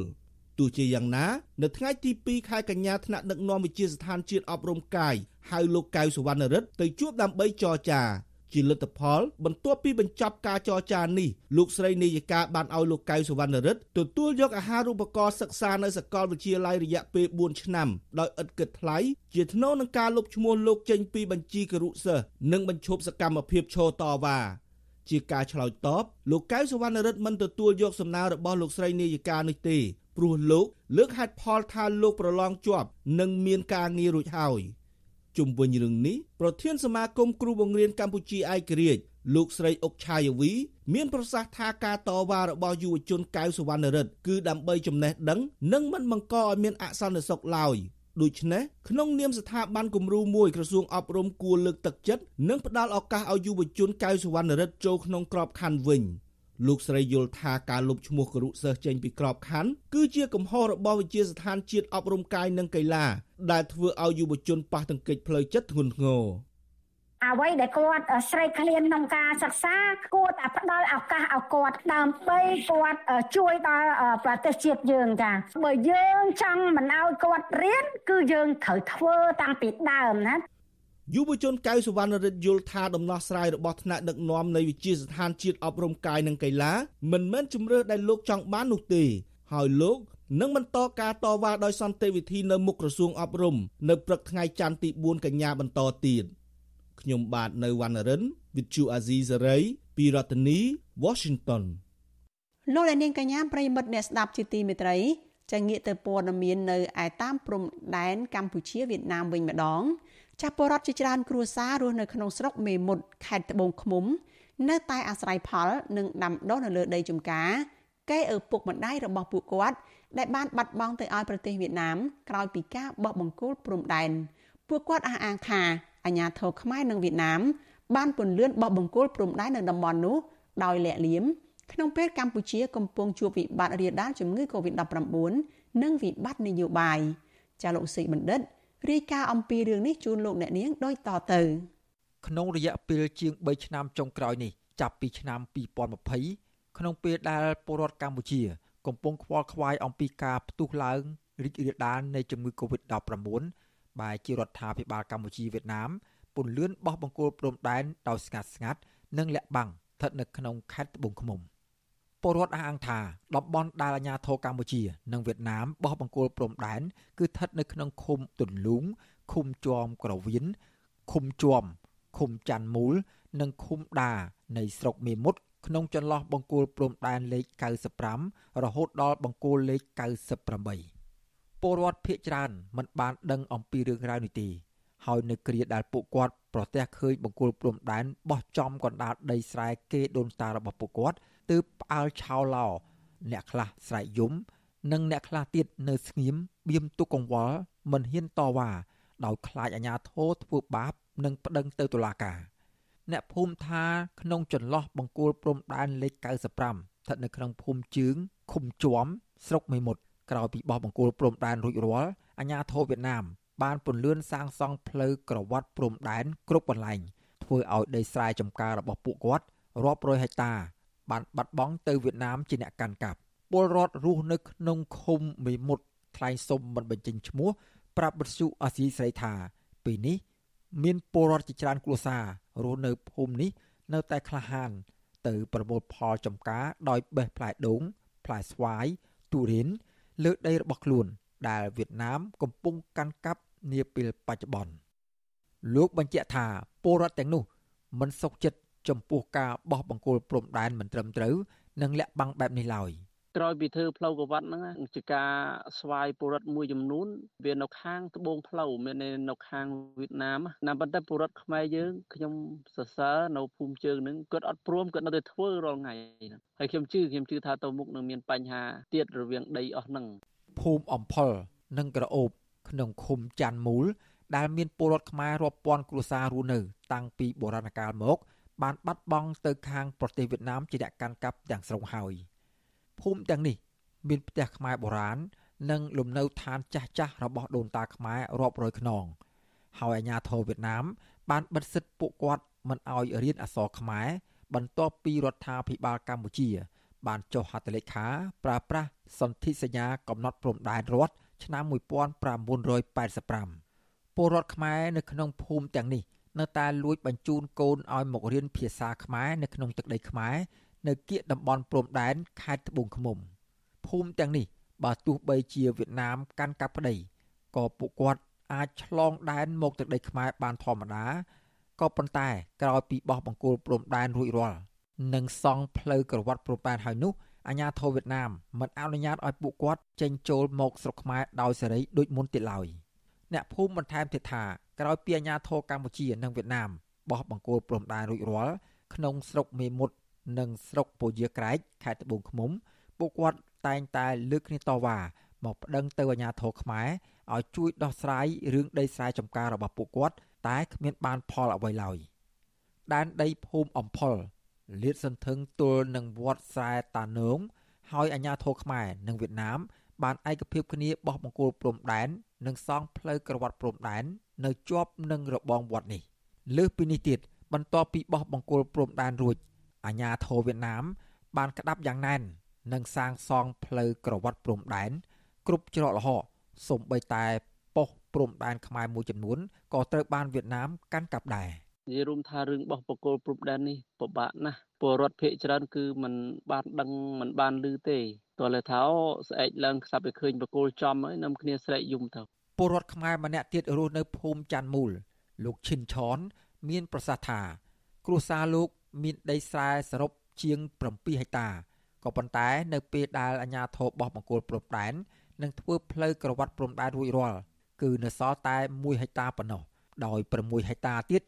ទោះជាយ៉ាងណា នៅថ្ងៃទី2ខែកញ្ញាថ្នាក់ដឹកនាំវិជាស្ថានជាតិអប់រំកាយហៅលោកកៅសវណ្ណរិទ្ធទៅជួបដើម្បីចរចា ជាលទ្ធផល បន្ទាប់ពីបញ្ចប់ការចរចានេះលោកស្រីនាយិកាបានឲ្យលោកកៅសវណ្ណរិទ្ធទទួលយកអាហារូបករណ៍សិក្សានៅសាកលវិទ្យាល័យរយៈពេល4ឆ្នាំដោយឥតគិតថ្លៃជាថ្នូរនឹងការលុបឈ្មោះលោកចេញពីបញ្ជីគរុសិស្សនិងបញ្ឈប់សកម្មភាពឈរតវ៉ាជាការឆ្លើយតបលោកកៅសវណ្ណរិទ្ធមិនទទួលយកសំណើរបស់លោកស្រីនាយិកានេះទេព្រោះលោកលើកហេតុផលថាលោកប្រឡងជាប់ និងមានការងាររួចហើយ។ ជុំវិញរឿងនេះប្រធានសមាគមគ្រូបង្រៀនកម្ពុជាឯករាជ្យលោកស្រីអុកឆាយវី មានប្រសាសន៍ថាការតវ៉ារបស់យុវជនកៅសវណ្ណរិទ្ធគឺដើម្បីចំណេះដឹង និងមិនបង្កឲ្យមានអសន្តិសុខឡើយដូច្នេះក្នុងនាមស្ថាប័នគំរូមួយក្រសួងអប់រំគួរលើកទឹកចិត្តនិងផ្ដល់ឱកាសឲ្យយុវជនកៅសវណ្ណរិទ្ធចូលក្នុងក្របខ័ណ្ឌវិញ។ លោកស្រីយល់ថាការលុបឈ្មោះគរុសិស្សចេញពីក្របខ័ណ្ឌគឺជាកំហុសរបស់វិជាស្ថានជាតិអប់រំកាយនិងកីឡាដែលធ្វើឲ្យយុវជនប៉ះទង្គិចផ្លូវចិត្តធ្ងន់ធ្ងរអ្វីដែលគាត់ស្រេកឃ្លានក្នុងការសិក្សាគួរតែផ្ដល់ឱកាសឲ្យគាត់ដើម្បីគាត់ជួយដល់ប្រទេសជាតិយើងចាបើយើងចង់មិនឲ្យគាត់រៀនគឺយើងត្រូវធ្វើតាំងពីដើមណា យុវជនកៅសវណ្ណរិទ្ធយល់ថាដំណោះស្រាយរបស់ថ្នាក់ដឹកនាំនៃវិជាស្ថានជាតិអប់រំកាយនិងកីឡាមិនមែនជំរឿដែលលោកចង់បាននោះទេ ហើយលោកនឹងបន្តការតវ៉ាដោយសន្តិវិធីនៅមុខក្រសួងអប់រំនៅព្រឹកថ្ងៃច័ន្ទទី4កញ្ញាបន្តទៀតខ្ញុំបាទនៅវណ្ណរិន With Chu Azizi Saray ពីរដ្ឋធានី Washington លោកអ្នកនាងកញ្ញាប្រិមិត្តអ្នកស្ដាប់ជាទីមេត្រីចាងាកទៅព័ត៌មាននៅឯតាមព្រំដែនកម្ពុជាវៀតណាមវិញម្ដង ចាស់ពលរដ្ឋជាច្រើនគ្រួសាររស់នៅក្នុងស្រុកមេមត់ខេត្តត្បូងឃ្មុំ នៅតែអាស្រ័យផលនិងដាំដុះនៅលើដីចម្ការកែឪពុកម្ដាយរបស់ពួកគាត់ដែលបានបាត់បង់ទៅឲ្យប្រទេសវៀតណាមក្រោយពីការបោះបង្គោលព្រំដែនពួកគាត់អះអាងថាអាញាធរខ្មែរនិងវៀតណាមបានពន្លឿនបោះបង្គោលព្រំដែននៅតំបន់នោះដោយលាក់លៀមក្នុងពេលកម្ពុជាកំពុងជួបវិបត្តិរាលដាលជំងឺ Covid-19 និងវិបត្តិនយោបាយចាលោកសីបណ្ឌិត រាយការណ៍អំពីរឿងនេះជូនលោកអ្នកនាងដូចតទៅក្នុងរយៈពេលជាង3ឆ្នាំចុងក្រោយនេះចាប់ពីឆ្នាំ2020ក្នុងពេលដែលពលរដ្ឋកម្ពុជា កំពុងខ្វល់ខ្វាយអំពីការផ្ទុះឡើងរីករាលដាលនៃជំងឺ Covid-19 បែជារដ្ឋាភិបាលកម្ពុជាវៀតណាមពន្លឿនបោះបង្គោលព្រំដែនដោយស្ងាត់ស្ងាត់និងលាក់បាំងស្ថិតនៅក្នុងខេត្តត្បូងឃ្មុំ ពលរដ្ឋអះអាងថាតំបន់ដែលអាជ្ញាធរកម្ពុជានិងវៀតណាមបោះបង្គោលព្រំដែនគឺស្ថិតនៅក្នុងឃុំទុនលូងឃុំជាំក្រវៀនឃុំជាំឃុំច័ន្ទមូល និងឃុំដានៃស្រុកមេមត់ក្នុងចន្លោះបង្គោលព្រំដែនលេខ95រហូតដល់បង្គោលលេខ98ពលរដ្ឋភៀកច្រើនមិនបានដឹងអំពីរឿងរ៉ាវនេះទេហើយនៅគ្រាដែលពួកគាត់ប្រទះឃើញបង្គោលព្រំដែនបោះចំកណ្ដាលដីស្រែគេដូនតារបស់ពួកគាត់ ទើបផ្អើលឆោឡោអ្នកខ្លះស្រែកយំ និងអ្នកខ្លះទៀតនៅស្ងៀមបៀមទុកកង្វល់មិនហ៊ានតវ៉ាដោយខ្លាចអាជ្ញាធរធ្វើបាប និងប្តឹងទៅតុលាការអ្នកភូមិថាក្នុងចន្លោះបង្គោលព្រំដែនលេខ95ស្ថិតនៅក្នុងភូមិជើងឃុំជួមស្រុកមេមត់ក្រោយពីបោះបង្គោលព្រំដែនរួចរាល់អាជ្ញាធរវៀតណាមបានពន្លឿនសាងសង់ផ្លូវក្រវ៉ាត់ព្រំដែនគ្រប់កន្លែងធ្វើឲ្យដីស្រែចម្ការរបស់ពួកគាត់រាប់រយហិកតា បានបាត់បង់ទៅវៀតណាមជាអ្នកកាន់កាប់ពលរដ្ឋរស់នៅក្នុងឃុំមេមត់ថ្លែងសុំមិនបញ្ចេញឈ្មោះប្រាប់បទសុអាស៊ីស្រីថាពេលនេះ មានពលរដ្ឋជាច្រើនគ្រួសាររស់នៅភូមិនេះ នៅតែក្លាហាន ទៅប្រមូលផលចំការដោយបេះផ្លែដូងផ្លែស្វាយទុរេនលើដីរបស់ខ្លួន ដែលវៀតណាមកំពុងកាន់កាប់នាពេលបច្ចុប្បន្នលោកបញ្ជាក់ថាពលរដ្ឋទាំងនោះមិនសុខចិត្ត ចំពោះការបោះបង្គោលព្រំដែនមិនត្រឹមត្រូវនិងលាក់បាំងបែបនេះឡើយក្រោយពីធ្វើផ្លូវកវ៉ាត់ហ្នឹងជាការស្វ័យពលរដ្ឋមួយចំនួនវានៅខាងត្បូងផ្លូវមាននៅខាងវៀតណាមណាប៉ុន្តែពលរដ្ឋខ្មែរយើងខ្ញុំសរសើរនៅភូមិជើងហ្នឹងគាត់អត់ព្រមគាត់នៅតែធ្វើរាល់ថ្ងៃហ្នឹងហើយខ្ញុំជឿខ្ញុំជឿថាទៅមុខនឹងមានបញ្ហាទៀតរវាងដីអស់ហ្នឹងភូមិអំផលនិងក្រអូបក្នុងឃុំច័ន្ទមូលដែលមានពលរដ្ឋខ្មែររាប់ពាន់គ្រួសាររស់នៅ តាំងពីបុរាណកាលមក បានបាត់បង់ទៅខាងប្រទេសវៀតណាមជាអ្នកកាន់កាប់ទាំងស្រុងហើយភូមិទាំងនេះ មានផ្ទះខ្មែរបុរាណនិងលំនៅឋានចាស់ចាស់របស់ដូនតាខ្មែររាប់រយខ្នងហើយអាជ្ញាធរវៀតណាម បានបិទសិទ្ធិពួកគាត់មិនឲ្យរៀនអក្សរខ្មែរបន្ទាប់ពីរដ្ឋាភិបាលកម្ពុជា បានចុះហត្ថលេខាប្រើប្រាស់សន្ធិសញ្ញាកំណត់ព្រំដែនរដ្ឋឆ្នាំ1985ពលរដ្ឋខ្មែរនៅក្នុងភូមិទាំងនេះ នៅតែលួចបញ្ជូនកូនឲ្យមករៀនភាសាខ្មែរនៅក្នុងទឹកដីខ្មែរនៅគៀកតំបន់ព្រំដែនខេត្តត្បូងឃ្មុំភូមិទាំងនេះបើទោះបីជាវៀតណាមកាន់កាប់ក្តីក៏ពួកគាត់អាចឆ្លងដែនមកទឹកដីខ្មែរបានធម្មតាក៏ប៉ុន្តែក្រោយពីបោះបង្គោលព្រំដែនរួចរាល់និងសង់ផ្លូវក្រវ៉ាត់ព្រំដែនហើយនោះអាជ្ញាធរវៀតណាមមិនអនុញ្ញាតឲ្យពួកគាត់ចេញចូលមកស្រុកខ្មែរដោយសេរីដូចមុនទៀតឡើយអ្នកភូមិបន្ថែមទៀតថា ក្រោយពីអាជ្ញាធរកម្ពុជានិងវៀតណាមបោះបង្គោលព្រំដែនរួចរាល់ក្នុងស្រុកមេមត់និងស្រុកពជាក្រែកខេត្តត្បូងឃ្មុំពួកគាត់តែងតែលើកគ្នាតវ៉ាមកប្តឹងទៅអាជ្ញាធរខ្មែរឲ្យជួយដោះស្រាយរឿងដីស្រែចម្ការរបស់ពួកគាត់តែគ្មានបានផលអ្វីឡើយដែនដីភូមិអំផលលាតសន្ធឹងទល់នឹងវត្តស្រែតានងហើយអាជ្ញាធរខ្មែរនិងវៀតណាមបានឯកភាពគ្នាបោះបង្គោលព្រំដែននិងសង់ផ្លូវក្រវ៉ាត់ព្រំដែន នៅជាប់នឹងរបងវត្តនេះលើសពីនេះទៀតបន្ទាប់ពីបោះបង្គោលព្រំដែនរួចអាញាធរវៀតណាម បានក្តាប់យ៉ាងណែននិងសាងសង់ផ្លូវក្រវ៉ាត់ព្រំដែនគ្រប់ច្រកល្ហកសូម្បីតែប៉ុស្តិ៍ព្រំដែនខ្មែរមួយចំនួនក៏ត្រូវបានវៀតណាមកាន់កាប់ដែរនិយាយរួមថារឿងបោះបកគលព្រំដែននេះពិបាកណាស់ពលរដ្ឋភ័យច្រើនគឺมันបានដឹងมันបានឮទេតើលើថាស្អែកឡើងខ្សាប់ឲ្យឃើញបកគលចំហើយនាំគ្នាស្រែកយំទៅ ពលរដ្ឋខ្មែរម្នាក់ទៀតរស់នៅភូមិច័ន្ទមូល លោកឈិនឆន មានប្រសាសន៍ថាគ្រួសារលោកមានដីស្រែសរុបជាង7ហិកតាក៏ប៉ុន្តែនៅពេលដែលអាជ្ញាធរបោះបង្គោលព្រំដែននិងធ្វើផ្លូវក្រវ៉ាត់ព្រំដែនរួចរាល់គឺនៅសល់តែ1ហិកតាប៉ុណ្ណោះដោយ6ហិកតាទៀត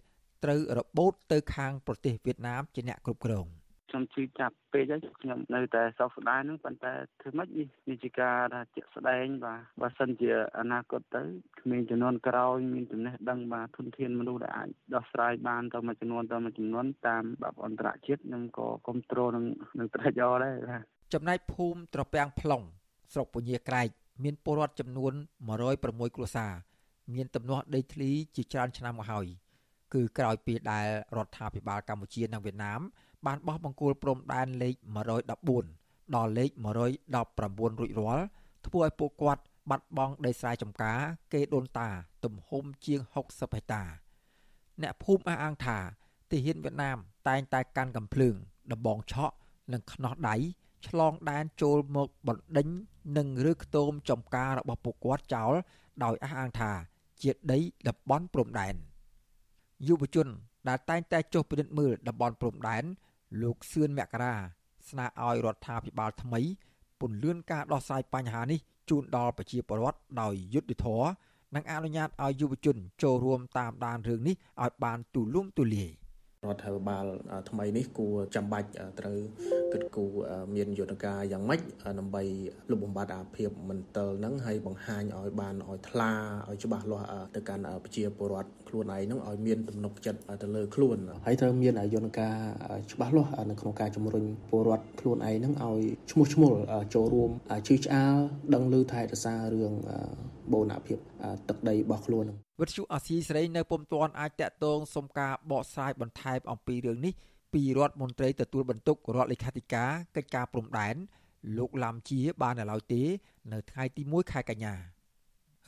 ត្រូវរបូតទៅខាងប្រទេសវៀតណាមជាអ្នកគ្រប់គ្រង ខ្ញុំជឿចាប់ពេកហើយខ្ញុំនៅតែសោកស្ដាយហ្នឹងប៉ុន្តែធ្វើម៉េចនេះនេះជាការថាជាក់ស្ដែងបាទបើសិនជាអនាគតទៅក្មេងចំនួនក្រោយមានចំណេះដឹងបាទធនធានមនុស្សដែលអាចដោះស្រាយបានទៅមួយចំនួនទៅមួយចំនួនតាមបែបអន្តរជាតិខ្ញុំក៏គ្រប់គ្រងនឹងនឹងត្រេកអរដែរបាទចំណែកភូមិត្រពាំង plong ស្រុកពញាក្រែកមានពលរដ្ឋចំនួន106គ្រួសារមានទំនាស់ដីធ្លីជាច្រើនឆ្នាំមកហើយគឺក្រោយពីដែលរដ្ឋាភិបាលកម្ពុជានិងវៀតណាម បានបោះបង្គោលព្រំដែនលេខ114ដល់លេខ119រួចរាល់ធ្វើឲ្យពួកគាត់បាត់បង់ដីស្រែចម្ការ គេដូនតា ទំហំជាង60ហិកតា អ្នកភូមិអះអាងថាទាហានវៀតណាមតែងតែកាន់កំភ្លើងដំបងឆក់និងខ្នោះដៃឆ្លងដែនចូលមកបណ្ដេញនិងឬខ្ទមចំការរបស់ពួកគាត់ចោលដោយអះអាងថាជាដីតំបន់ព្រំដែនយុវជនដែលតែងតែចុះពិនិត្យមើលតំបន់ព្រំដែន លោកសឿនមករាស្នើឲ្យរដ្ឋាភិបាលថ្មីពន្យាការដោះស្រាយបញ្ហានេះជូនដល់ប្រជាពលរដ្ឋដោយយុត្តិធម៌និងអនុញ្ញាតឲ្យយុវជនចូលរួមតាមដានរឿងនេះឲ្យបានទូលំទូលាយ។រដ្ឋាភិបាលថ្មីនេះគួរចាំបាច់ត្រូវគិតគូរមានយន្តការយ៉ាងម៉េចដើម្បីលុបបំបាត់អាភាពមន្ទិលហ្នឹងហើយបង្ហាញឲ្យបានឲ្យថ្លាឲ្យច្បាស់លាស់ទៅកាន់ប្រជាពលរដ្ឋ ខ្លួនឯងហ្នឹងឲ្យមានទំនុកចិត្តទៅលើខ្លួនហើយត្រូវមានយន្តការច្បាស់លាស់នៅក្នុងការជំរុញពលរដ្ឋខ្លួនឯងហ្នឹងឲ្យឈ្មោះឈ្មោះចូលរួមជឿឆ្អាលដឹងឮថែរក្សារឿងបូរណភាពទឹកដីរបស់ខ្លួនវិទ្យុអាស៊ីសេរីនៅពុំទាន់អាចតាក់ទងសុំការបកស្រាយបន្ថែមអំពីរឿងនេះពីរដ្ឋមន្ត្រីទទួលបន្ទុករដ្ឋលេខាធិការកិច្ចការព្រំដែនលោកឡាំជាបាននៅឡើយទេ នៅថ្ងៃទី1ខែកញ្ញា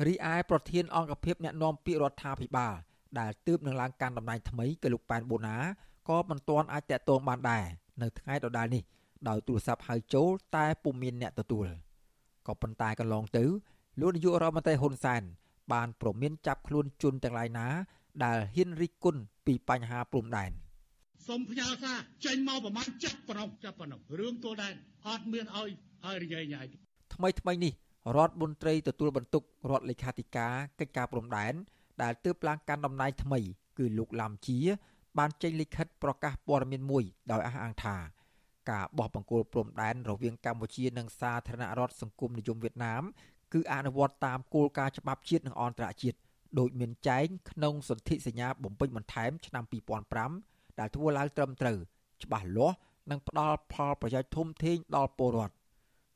រីឯប្រធានអង្គភិបអ្នកណែនាំពាក្យរដ្ឋាភិបាល ដែលទើបនឹងឡើងកាន់តំណែងថ្មីគឺលោកប៉ែនបូណាក៏មិនទាន់អាចតាក់ទងបានដែរនៅថ្ងៃដដែលនេះដោយទូរស័ព្ទហៅចូលតែពុំមានអ្នកទទួលក៏ប៉ុន្តែកន្លងទៅលោកនាយករដ្ឋមន្ត្រីហ៊ុនសែនបានប្រមានចាប់ខ្លួនជនទាំងឡាយណា ដែលហ៊ានរិះគន់ពីបញ្ហាព្រំដែនសូមផ្ញើសារចេញមកប្រមាណចាប់ប្រងចាប់ប្រងរឿងទួលដែនអត់មានឲ្យឲ្យរញ៉េញ៉ៃថ្មីថ្មីនេះរដ្ឋមន្ត្រីទទួលបន្ទុករដ្ឋលេខាធិការកិច្ចការព្រំដែន ដែលទើបឡើងកាន់តំណែងថ្មី គឺលោកឡាំជា បានចេញលិខិតប្រកាសព័ត៌មានមួយដោយអះអាងថាការបោះបង្គោលព្រំដែនរវាងកម្ពុជានិងសាធារណរដ្ឋសង្គមនិយមវៀតណាមគឺអនុវត្តតាមគោលការណ៍ច្បាប់ជាតិនិងអន្តរជាតិដោយមានចែងក្នុងសន្ធិសញ្ញាបំពេញបន្ថែមឆ្នាំ2005ដែលធ្វើឡើងត្រឹមត្រូវច្បាស់លាស់និងផ្ដល់ផលប្រយោជន៍ធំធេងដល់ពលរដ្ឋ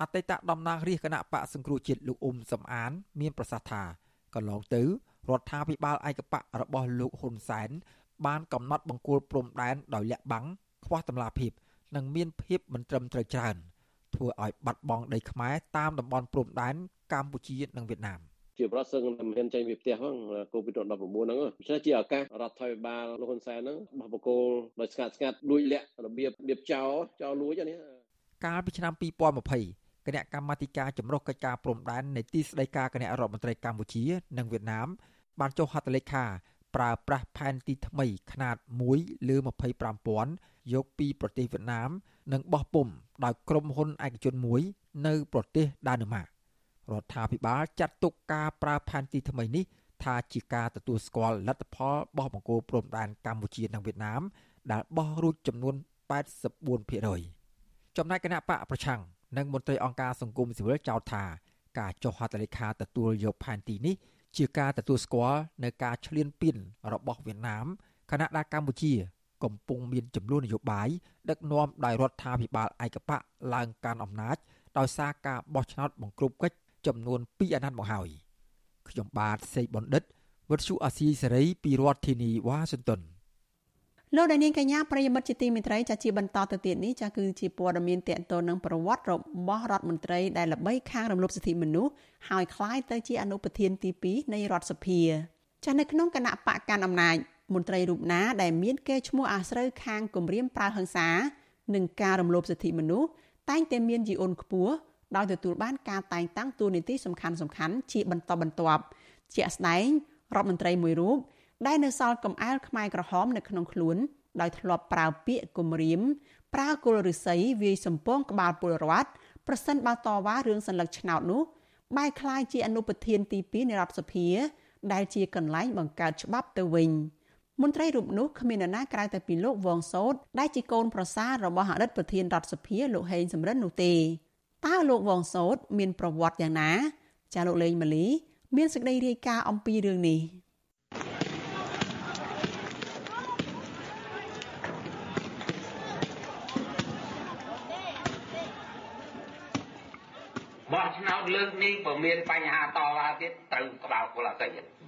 អតីតតំណាងរាជគណៈបកសង្គ្រោះជាតិលោកអ៊ុំសំអាន មានប្រសាសន៍ថាកន្លងទៅ រដ្ឋាភិបាលឯកបករបស់លោកហ៊ុនសែនបានកំណត់បង្គោលព្រំដែនដោយលាក់បាំងខ្វះតម្លាភាព និងមានភាពមិនត្រឹមត្រូវច្រើនធ្វើឲ្យបាត់បង់ដីខ្មែរតាមតំបន់ព្រំដែនកម្ពុជានិងវៀតណាមជាប្រសិនមិនហ៊ានចេញពីផ្ទះហ្នឹងកូវីដ19ហ្នឹងដូច្នេះជាឱកាសរដ្ឋាភិបាលលោកហ៊ុនសែនហ្នឹងបោះបកគោលដោយស្ងាត់ស្ងាត់លួចលាក់របៀបរបៀបចោលចោលលួចនេះកាលពីឆ្នាំ2020គណៈកម្មាធិការចម្រុះកិច្ចការព្រំដែននៃទីស្តីការគណៈរដ្ឋមន្ត្រីកម្ពុជា និងវៀតណាម បានចុះហត្ថលេខាប្រើប្រាស់ផែនទីថ្មីຂະຫນາດ1លើ25000យកពីប្រទេសវៀតណាមនិងបោះពុំដោយក្រុមហ៊ុនឯកជនមួយ នៅប្រទេសដាណឺម៉ាករដ្ឋាភិបាលចាត់ទុកការប្រើផែនទីថ្មីនេះថាជាការទទួលស្គាល់លទ្ធផលបោះបង្គោលព្រំដែនកម្ពុជានិងវៀតណាមដែលបោះរួចចំនួន84%ចំណែកគណៈបកប្រឆាំងនិងមន្ត្រីអង្គការសង្គមស៊ីវិលចោទថាការចុះហត្ថលេខាទទួលយកផែនទីនេះ ជាការទទួលស្គាល់នៅការឈ្លានពានរបស់វៀតណាមខណៈដែលកម្ពុជា កំពុងមានចំនួននយោបាយដឹកនាំដោយរដ្ឋាភិបាលឯកបកឡើងកាន់អំណាច ដោយសារការបោះឆ្នោតបង្ក្រប់កិច្ចចំនួន2អាណត្តិមកហើយខ្ញុំបាទសេកបណ្ឌិតវុទ្ធុអាស៊ីសេរីពីរដ្ឋធានីវ៉ាស៊ីនតោន លោកដានៀងកញ្ញាប្រិយមិត្តជាទីមេត្រីចាជាបន្តទៅទៀតនេះចាគឺជាព័ត៌មានតកតនឹងប្រវត្តិរបស់រដ្ឋមន្ត្រីដែលល្បីខាងរំលោភសិទ្ធិមនុស្សហើយคล้ายទៅជាអនុប្រធានទី2នៃរដ្ឋសភាចានៅក្នុងគណៈបកកាន់អំណាចមន្ត្រីរូបណាដែលមានកេរ្តិ៍ឈ្មោះអាស្រូវខាងគម្រាមប្រើហិង្សានិងការរំលោភសិទ្ធិមនុស្សតែងតែមានជីអូនខ្ពស់ដោយទទួលបានការតែងតាំងតួនាទីសំខាន់សំខាន់ជាបន្តបន្ទាប់ជាក់ស្ដែងរដ្ឋមន្ត្រីមួយរូប ដែលនៅសល់កំអែលខ្មែរក្រហមនៅក្នុងខ្លួនដោយធ្លាប់ប្រើពាក្យគំរាមប្រើគល់ឫស្សីវាយសម្ពងក្បាលពលរដ្ឋប្រសិនបើតវ៉ារឿងសัญลักษณ์ឆ្នោតនោះបែរคล้ายជាអនុប្រធានទី2នៃរដ្ឋសភាដែលជាកន្លែងបង្កើតច្បាប់ទៅវិញ មន្ត្រីរូបនោះគ្មាននរណាក្រៅតែពីលោកវងសោតដែលជាកូនប្រសាររបស់អតីតប្រធានរដ្ឋសភាលោកហេងសំរិននោះទេតើលោកវងសោតមានប្រវត្តិយ៉ាងណា ចាលោកលេងម៉ាលី មានសេចក្តីរាយការណ៍អំពីរឿងនេះ បោះឆ្នោតលើកនេះបើមានបញ្ហាតវ៉ាទៀតត្រូវក្បាលពលអតិ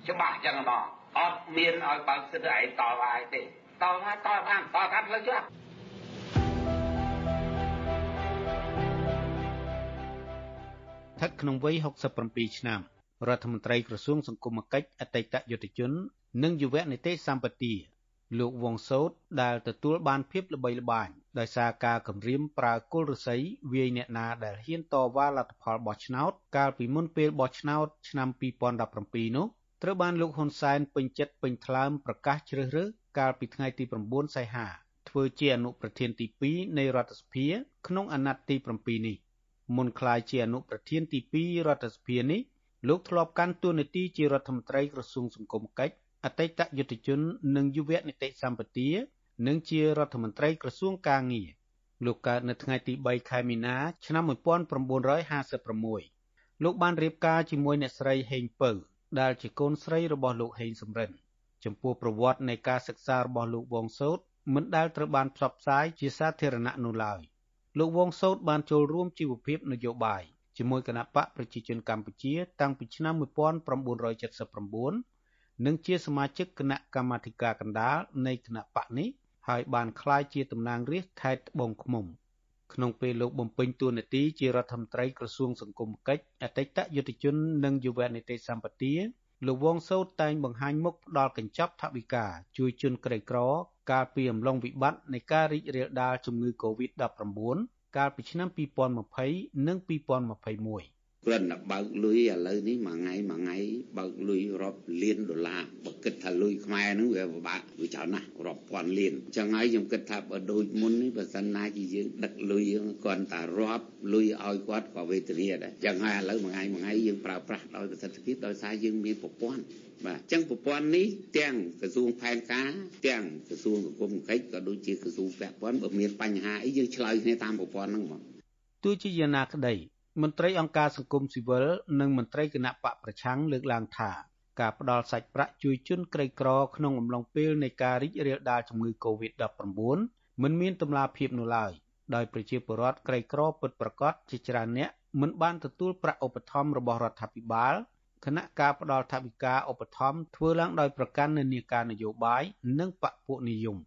ច្បាស់ចឹងដល់អត់មានឲ្យបើកសិទ្ធិឯងតវ៉ាទេតវ៉ាតបានតកាត់ផ្លូវច្បាប់ស្ថិតក្នុងវ័យ67ឆ្នាំរដ្ឋមន្ត្រីក្រសួងសង្គមគិច្ចអតីតយុទ្ធជន និងយុវនីតិសម្បទា លោកវងសោតដែលទទួលបានភាពល្បីល្បាញដោយសារការគម្រាមប្រើគល់ឫស្សីវាយអ្នកណាដែលហ៊ានតវ៉ាលទ្ធផលបោះឆ្នោត កាលពីមុនពេលបោះឆ្នោតឆ្នាំ2017នោះត្រូវបានលោកហ៊ុនសែនពេញចិត្តពេញថ្លើមប្រកាសជ្រើសរើសកាលពីថ្ងៃទី9សីហាធ្វើជាអនុប្រធានទី2នៃរដ្ឋសភាក្នុងអាណត្តិទី7នេះមុនក្លាយជាអនុប្រធានទី2រដ្ឋសភានេះលោកធ្លាប់កាន់តួនាទីជារដ្ឋមន្ត្រីក្រសួងសង្គមកិច្ច អតីតយុទ្ធជន និងយុវនីតិសម្បទានិងជារដ្ឋមន្ត្រីក្រសួងកាងារលោកកើតនៅថ្ងៃទី3ខែមីនា ឆ្នាំ1956លោកបានរៀបការជាមួយអ្នកស្រីហេងពៅដែលជាកូនស្រីរបស់លោកហេងសំរិនចំពោះប្រវត្តិនៃការសិក្សារបស់លោកវងសោតមិនដែលត្រូវបានផ្សព្វផ្សាយជាសាធារណៈនោះឡើយលោកវងសោតបានចូលរួមជីវភាពនយោបាយជាមួយគណៈបកប្រជាជនកម្ពុជា តាំងពីឆ្នាំ1979 និងជាសមាជិកគណៈកម្មាធិការកណ្ដាលនៃគណៈបកនេះហើយបានក្លាយជាតំណាងរាស្ត្រខេត្តត្បូងឃ្មុំក្នុងពេលលោកបំពេញតួនាទីជារដ្ឋមន្ត្រីក្រសួងសង្គមកិច្ចអតីតយុទ្ធជននិងយុវនីតិសម្បទាលោកវងសោតតែងបង្ហាញមុខផ្ដាល់កញ្ចប់ថវិកាជួយជនក្រីក្រ កាលពីអំឡុងវិបត្តិនៃការរីករាលដាលជំងឺ Covid-19 កាលពីឆ្នាំ2020និង2021 គ្រាន់តែបើកលុយឥឡូវនេះមួយថ្ងៃមួយថ្ងៃបើកលុយរាប់លានដុល្លារបើគិតថាលុយខ្មែរហ្នឹងវាពិបាកវាច្រើនណាស់រាប់ពាន់លានអញ្ចឹងហើយខ្ញុំគិតថាបើដូចមុននេះបើសិនណាជាយើងដឹកលុយយើងគ្រាន់តែរាប់លុយឲ្យគាត់ក៏វេទនាដែរអញ្ចឹងហើយឥឡូវមួយថ្ងៃមួយថ្ងៃយើងប្រើប្រាស់ដោយប្រសិទ្ធភាពដោយសារយើងមានប្រព័ន្ធបាទអញ្ចឹងប្រព័ន្ធនេះទាំងក្រសួងផែនការទាំងក្រសួងសង្គមកិច្ចក៏ដូចជាក្រសួងពាក់ព័ន្ធបើមានបញ្ហាអីយើងឆ្លើយគ្នាតាមប្រព័ន្ធហ្នឹងហ្មងទោះជាយ៉ាងណាក្តី មន្ត្រីអង្គការសង្គមស៊ីវិលនិងមន្ត្រីគណៈបកប្រឆាំងលើកឡើងថាការផ្ដល់សាច់ប្រាក់ជួយជនក្រីក្រក្នុងអំឡុងពេលនៃការរីករាលដាលជំងឺ Covid-19 មិនមានតម្លាភាពនោះឡើយដោយប្រជាពលរដ្ឋក្រីក្រពិតប្រាកដជាច្រើនអ្នកមិនបានទទួលប្រាក់ឧបត្ថម្ភរបស់រដ្ឋាភិបាលគណៈការផ្ដល់ថវិកាឧបត្ថម្ភធ្វើឡើងដោយប្រកាន់និន្នាការនយោបាយនិងបកពួកនិយម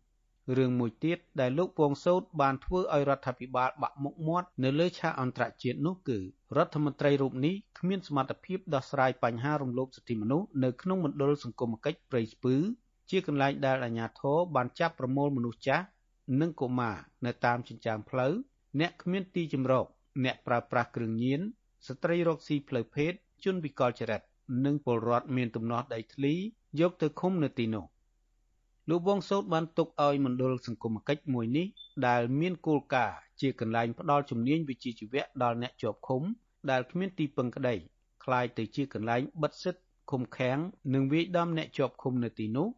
រឿងមួយទៀតដែលលោកពងសោតបានធ្វើឲ្យរដ្ឋាភិបាលបាក់មុខមាត់នៅលើឆាកអន្តរជាតិនោះគឺរដ្ឋមន្ត្រីរូបនេះគ្មានសមត្ថភាពដោះស្រាយបញ្ហារំលោភសិទ្ធិមនុស្សនៅក្នុងមណ្ឌលសង្គមគិច្ចព្រៃស្ពឺជាកន្លែងដែលអាជ្ញាធរបានចាប់ប្រមូលមនុស្សចាស់និងកុមារនៅតាមចិញ្ចើមផ្លូវអ្នកគ្មានទីជម្រកអ្នកប្រើប្រាស់គ្រឿងញៀនស្ត្រីរកស៊ីផ្លូវភេទជនវិកលចរិតនិងពលរដ្ឋមានទំនាស់ដីធ្លីយកទៅឃុំនៅទីនោះ លោកវងសោតបានទុកឲ្យមណ្ឌលសង្គមគិច្ចមួយនេះដែលមានគោលការណ៍ជាកន្លែងផ្ដល់ជំនាញវិជ្ជាជីវៈដល់អ្នកជាប់ឃុំដែលគ្មានទីពឹងក្តីคล้ายទៅជាកន្លែងបិទសិទ្ធឃុំឃាំងនិងវាយដំអ្នកជាប់ឃុំនៅទីនោះ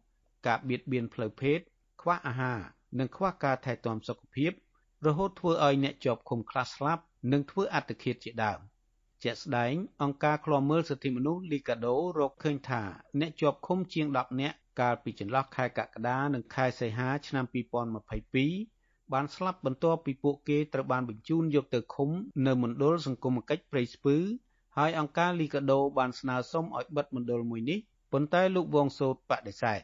ការបៀតបៀនផ្លូវភេទខ្វះអាហារនិងខ្វះការថែទាំសុខភាពរហូតធ្វើឲ្យអ្នកជាប់ឃុំខ្លះស្លាប់និងធ្វើអត្តឃាតជាដើមជាក់ស្ដែងអង្គការឃ្លាំមើលសិទ្ធិមនុស្សលីកាដូរកឃើញថាអ្នកជាប់ឃុំជាង10នាក់ កាលពីចន្លោះខែកក្កដានិងខែសីហាឆ្នាំ2022បានស្លាប់បន្ទាប់ពីពួកគេត្រូវបានបញ្ជូនយកទៅឃុំនៅមណ្ឌលសង្គមគិច្ចព្រៃស្ពឺហើយអង្គការលីកាដូបានស្នើសុំឲ្យបិទមណ្ឌលមួយនេះប៉ុន្តែលោកវងសោតបដិសេធ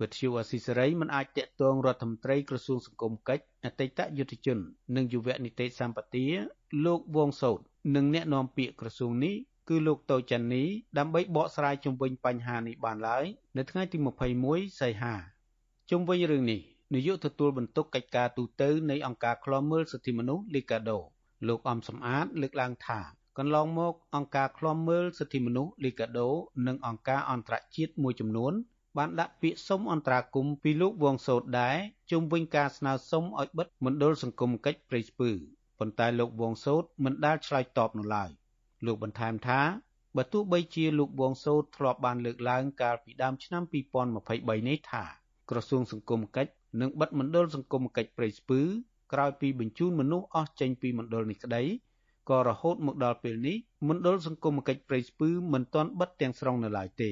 វិទ្យុអស៊ីសេរីមិនអាចតាក់ទងរដ្ឋមន្ត្រីក្រសួងសង្គមកិច្ចអតីតយុទ្ធជន និងយុវនីតិសម្បទាលោកវងសោតនិងអ្នកនាំពាក្យក្រសួងនេះ គឺលោកតូចចាន់នី ដើម្បីបកស្រាយជុំវិញបញ្ហានេះបានឡើយនៅថ្ងៃទី21សីហាជុំវិញរឿងនេះនាយកទទួលបន្ទុកកិច្ចការទូតនៃអង្គការឃ្លាំមើលសិទ្ធិមនុស្សលីកាដូលោកអំសំអាតលើកឡើងថាកន្លងមកអង្គការឃ្លាំមើលសិទ្ធិមនុស្សលីកាដូនិងអង្គការអន្តរជាតិមួយចំនួន បានដាក់ពាក្យសុំអន្តរាគមន៍ពីលោកវងសោតដែរជុំវិញការស្នើសុំឲ្យបិទមណ្ឌលសង្គមកិច្ចព្រៃស្ពឺប៉ុន្តែលោកវងសោតមិនដែលឆ្លើយតបនោះឡើយ លោកបន្ថែមថាបើទោះបីជាលោកវងសូតធ្លាប់បានលើកឡើងកាលពីដើមឆ្នាំ2023នេះថាក្រសួងសង្គមកិច្ចនិងបិទមណ្ឌលសង្គមកិច្ចព្រៃស្ពឺក្រោយពីបញ្ជូនមនុស្សអស់ចេញពីមណ្ឌលនេះក្តីក៏រហូតមកដល់ពេលនេះមណ្ឌលសង្គមកិច្ចព្រៃស្ពឺមិនទាន់បិទទាំងស្រុងនៅឡើយទេ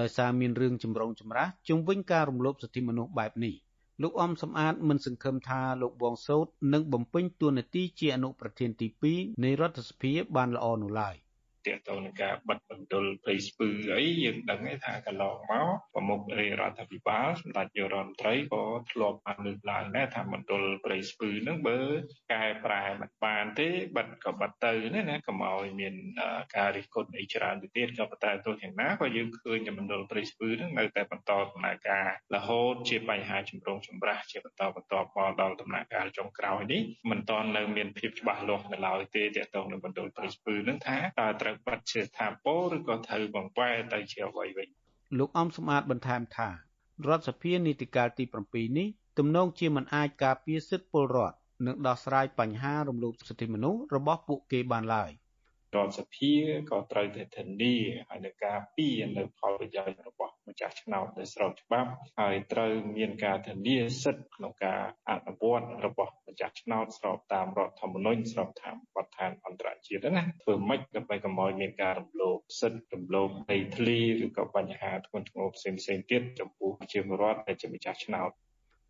ដោយសារមានរឿងចម្រូងចម្រាសជុំវិញការរំលោភសិទ្ធិមនុស្សបែបនេះ លោកអំសំអាតមិនសង្ឃឹមថាលោកវងសោតនឹងបំពេញតួនាទីជាអនុប្រធានទី2នៃរដ្ឋសភាបានល្អនោះឡើយ។ ទាក់ទងនឹងការបិទបន្ទល់ព្រៃស្ពឺអីយើងដឹងថាកន្លងមកប្រមុខរាជរដ្ឋាភិបាលសម្ដេចយុរដ្ឋមន្ត្រីក៏ធ្លាប់បានលើកឡើងដែរថាបន្ទល់ព្រៃស្ពឺហ្នឹងបើកែប្រែមិនបានទេបិទក៏បិទទៅណាណាកុំឲ្យមានការរិះគន់អីច្រើនទៅទៀតក៏ប៉ុន្តែទោះយ៉ាងណាក៏យើងឃើញតែបន្ទល់ព្រៃស្ពឺហ្នឹងនៅតែបន្តដំណើរការរហូតជាបញ្ហាចម្រូងចម្រាសជាបន្តបន្ទាប់មកដល់ដំណាក់កាលចុងក្រោយនេះមិនទាន់នៅមានភាពច្បាស់លាស់នៅឡើយទេទាក់ទងនឹងបន្ទល់ព្រៃស្ពឺហ្នឹងថាតើត្រូវបិទជាស្ថាពរឬក៏ត្រូវបង្វែរទៅជាអ្វីវិញលោកអំសំអាតបន្ថែមថារដ្ឋសភានីតិកាលទី7នេះទំនងជាមិនអាចការពារសិទ្ធិពលរដ្ឋនិងដោះស្រាយបញ្ហារំលោភសិទ្ធិមនុស្សរបស់ពួកគេបានឡើយ រដ្ឋសភាក៏ត្រូវតែធានាឲ្យនឹងការពារនៅផលប្រយោជន៍របស់ម្ចាស់ឆ្នោតដែលស្របច្បាប់ហើយត្រូវមានការធានាសិទ្ធិក្នុងការអនុវត្តរបស់ម្ចាស់ឆ្នោតស្របតាមរដ្ឋធម្មនុញ្ញស្របតាមបទដ្ឋានអន្តរជាតិណាធ្វើម៉េចដើម្បីកុំឲ្យមានការរំលោភសិទ្ធិរំលោភដីធ្លីឬក៏បញ្ហាធ្ងន់ធ្ងរផ្សេងៗទៀតចំពោះប្រជាពលរដ្ឋដែលជាម្ចាស់ឆ្នោត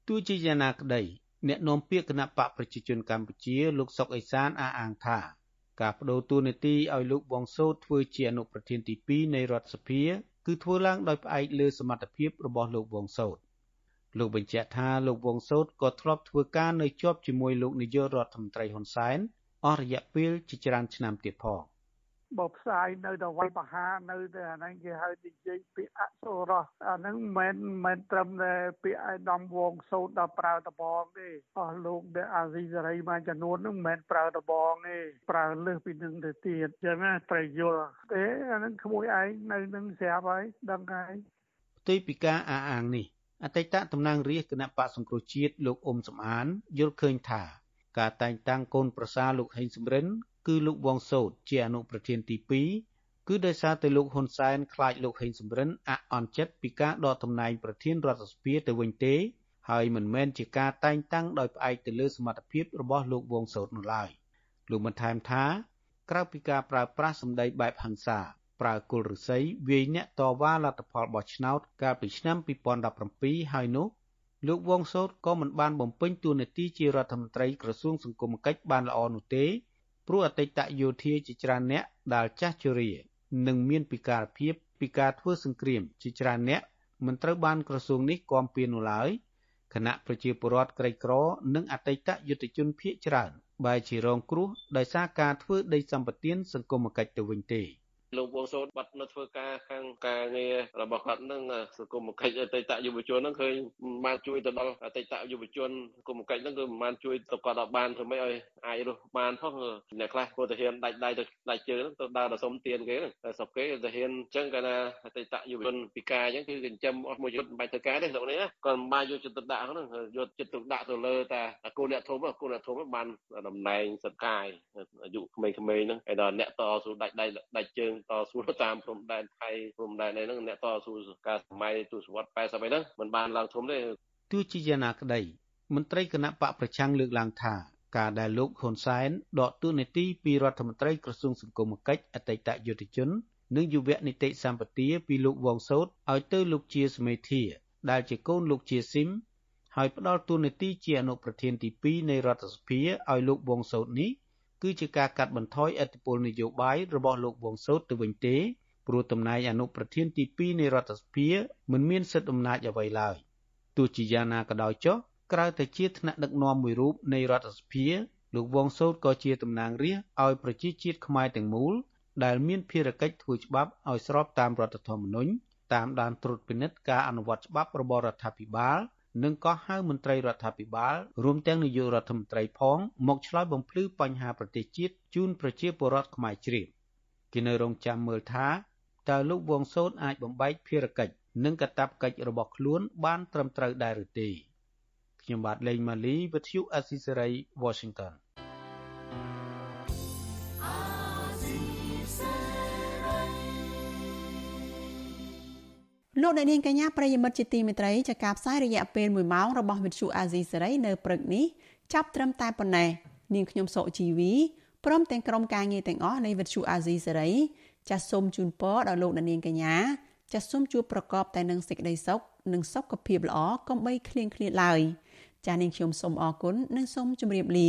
ទោះជាយ៉ាងណាក្តីអ្នកនាំពាក្យគណៈបកប្រជាជនកម្ពុជាលោកសុកអេសានអះអាងថា ការបដូរតួនាទីឲ្យលោកវងសោតធ្វើជាអនុប្រធានទី2នៃរដ្ឋសភាគឺធ្វើឡើងដោយផ្អែកលើសមត្ថភាពរបស់លោកវងសោតលោកបញ្ជាក់ថាលោកវងសោតក៏ធ្លាប់ធ្វើការនៅជាប់ជាមួយលោកនាយករដ្ឋមន្ត្រីហ៊ុនសែនអស់រយៈពេលជាច្រើនឆ្នាំទៀតផង។ បើផ្សាយនៅតែវាយបហានៅតែអាហ្នឹងគេហៅនិយាយពាក្យអសុរោះអាហ្នឹងមិនមែនត្រឹមតែពាក្យឯកឧត្តមវងសោតដល់ប្រើដបងទេអស់លោកដែលអាស៊ីសេរីមួយចំនួនហ្នឹងមិនមែនប្រើដបងទេប្រើលើសពីនឹងទៅទៀតចឹងណាត្រូវយល់ទេអាហ្នឹងក្មួយឯងនៅនឹងស្រាប់ហើយដឹងហើយផ្ទុយពីការអះអាងនេះអតីតតំណាងរាជគណៈបកសង្គ្រោះជាតិលោកអ៊ុំសំអានយល់ឃើញថាការតែងតាំងកូនប្រសារលោកហេងសំរិន គឺលោកវងសោតជាអនុប្រធានទី2គឺដោយសារតែលោកហ៊ុនសែនខ្លាចលោកហេងសំរិនអអន់ចិត្តពីការដកតំណែងប្រធានរដ្ឋសភាទៅវិញទេហើយមិនមែនជាការតែងតាំងដោយផ្អែកទៅលើសមត្ថភាពរបស់លោកវងសោតនោះឡើយលោកបន្ថែមថាក្រៅពីការប្រើប្រាស់សម្ដីបែបហិង្សាប្រើគល់ឫស្សីវាយអ្នកតវ៉ាលទ្ធផលបោះឆ្នោតកាលពីឆ្នាំ2017ហើយនោះលោកវងសោតក៏មិនបានបំពេញតួនាទីជារដ្ឋមន្ត្រីក្រសួងសង្គមគិច្ចបានល្អនោះទេ ព្រោះអតីតយោធាជាច្រើនអ្នកដែលចាស់ជរានិងមានពិការភាពពីការធ្វើសង្គ្រាមជាច្រើនអ្នកមិនត្រូវបានក្រសួងនេះគាំពៀននោះឡើយគណៈប្រជាពលរដ្ឋក្រីក្រនិងអតីតយុទ្ធជនភៀកច្រើនបែរជារងគ្រោះដោយសារការធ្វើដីសម្បត្តិសង្គមគិច្ចទៅវិញទេ។ លោកវងសូនបាត់នៅធ្វើការខាងការងាររបស់គាត់នឹងសង្គមកិច្ចអតីតយុវជននឹងឃើញបានជួយទៅដល់អតីតយុវជនសង្គមកិច្ចនឹងគឺមិនបានជួយទៅគាត់ដល់បានធ្វើម៉េចឲ្យអាចរស់បានផងអ្នកខ្លះគាត់ទៅហ៊ានដាច់ដៃទៅដាច់ជើងទៅដើរទៅសុំទានគេតែស្រុកគេទៅហ៊ានអញ្ចឹងកាលណាអតីតយុវជនពិការអញ្ចឹងគឺចិញ្ចឹមអស់មួយយុទ្ធមិនបាច់ធ្វើការទេស្រុកនេះគាត់មិនបានយកចិត្តទុកដាក់ហ្នឹងយកចិត្តទុកដាក់ទៅលើតែគូអ្នកធំគូអ្នកធំបានតំណែងសិទ្ធិកាយអាយុក្មេងៗហ្នឹងហើយដល់អ្នកតស៊ូដាច់ដៃដាច់ជើងតស៊ូតាមព្រំដែនថៃព្រំដែនអីហ្នឹងអ្នកតស៊ូការសម័យទសវត្ស80អីហ្នឹងมันបានឡើងធំទេទោះជាយ៉ាងណាក្តីមន្ត្រីគណៈបកប្រឆាំងលើកឡើងថាការដែលលោកហ៊ុនសែនដកទូនីតិពីរដ្ឋមន្ត្រីក្រសួងសង្គមគិច្ចអតីតយុទ្ធជននិងយុវនីតិសម្បទាពីលោកវងសោតឲ្យទៅលោកជាសមេធាដែលជាកូនលោកជាស៊ីមហើយផ្ដល់ទូនីតិជាអនុប្រធានទី2នៃរដ្ឋសភាឲ្យលោកវងសោតនេះ គឺជាការកាត់បន្ថយឥទ្ធិពលនយោបាយរបស់លោកវងសោតទៅវិញទេព្រោះតំណែងអនុប្រធានទី2នៃរដ្ឋសភាមិនមានសិទ្ធិអំណាចអ្វីឡើយទោះជាយ៉ាងណាក៏ដោយចុះក្រៅតែជាថ្នាក់ដឹកនាំមួយរូបនៃរដ្ឋសភាលោកវងសោតក៏ជាតំណាងរាស្ត្រឲ្យប្រជាជាតិខ្មែរទាំងមូលដែលមានភារកិច្ចធ្វើច្បាប់ឲ្យស្របតាមរដ្ឋធម្មនុញ្ញតាមដានត្រួតពិនិត្យការអនុវត្តច្បាប់របស់រដ្ឋាភិបាល និងក៏ហៅមន្ត្រីរដ្ឋាភិបាលរួមទាំងនាយករដ្ឋមន្ត្រីផងមកឆ្លើយបំភ្លឺបញ្ហាប្រទេសជាតិជូនប្រជាពលរដ្ឋខ្មែរជ្រាបគេនៅរងចាំមើលថាតើលោកវងសូនអាចបំបែកភារកិច្ចនិងកាតព្វកិច្ចរបស់ខ្លួនបានត្រឹមត្រូវដែរឬទេខ្ញុំបាទលេងម៉ាលីវិទ្យុអេស៊ីសេរី Washington លលោកអ្នកនាងកញ្ញាប្រិយមិត្តជាទីមេត្រីចាការផ្សាយរយៈពេល1ម៉ោងរបស់វិទ្យុអាស៊ីសេរីនៅព្រឹកនេះចាប់ត្រឹមតែប៉ុណ្ណេះនាងខ្ញុំសុជីវីព្រមទាំងក្រុមការងារទាំងអស់នៃវិទ្យុអាស៊ីសេរីចាសសូមជូនពរដល់លោកអ្នកនាងកញ្ញាចាសសូមជួបប្រកបតែនឹងសេចក្តីសុខនិងសុខភាពល្អកុំបីឃ្លៀងឃ្លាតឡើយចាសនាងខ្ញុំសូមអរគុណនិងសូមជម្រាបលា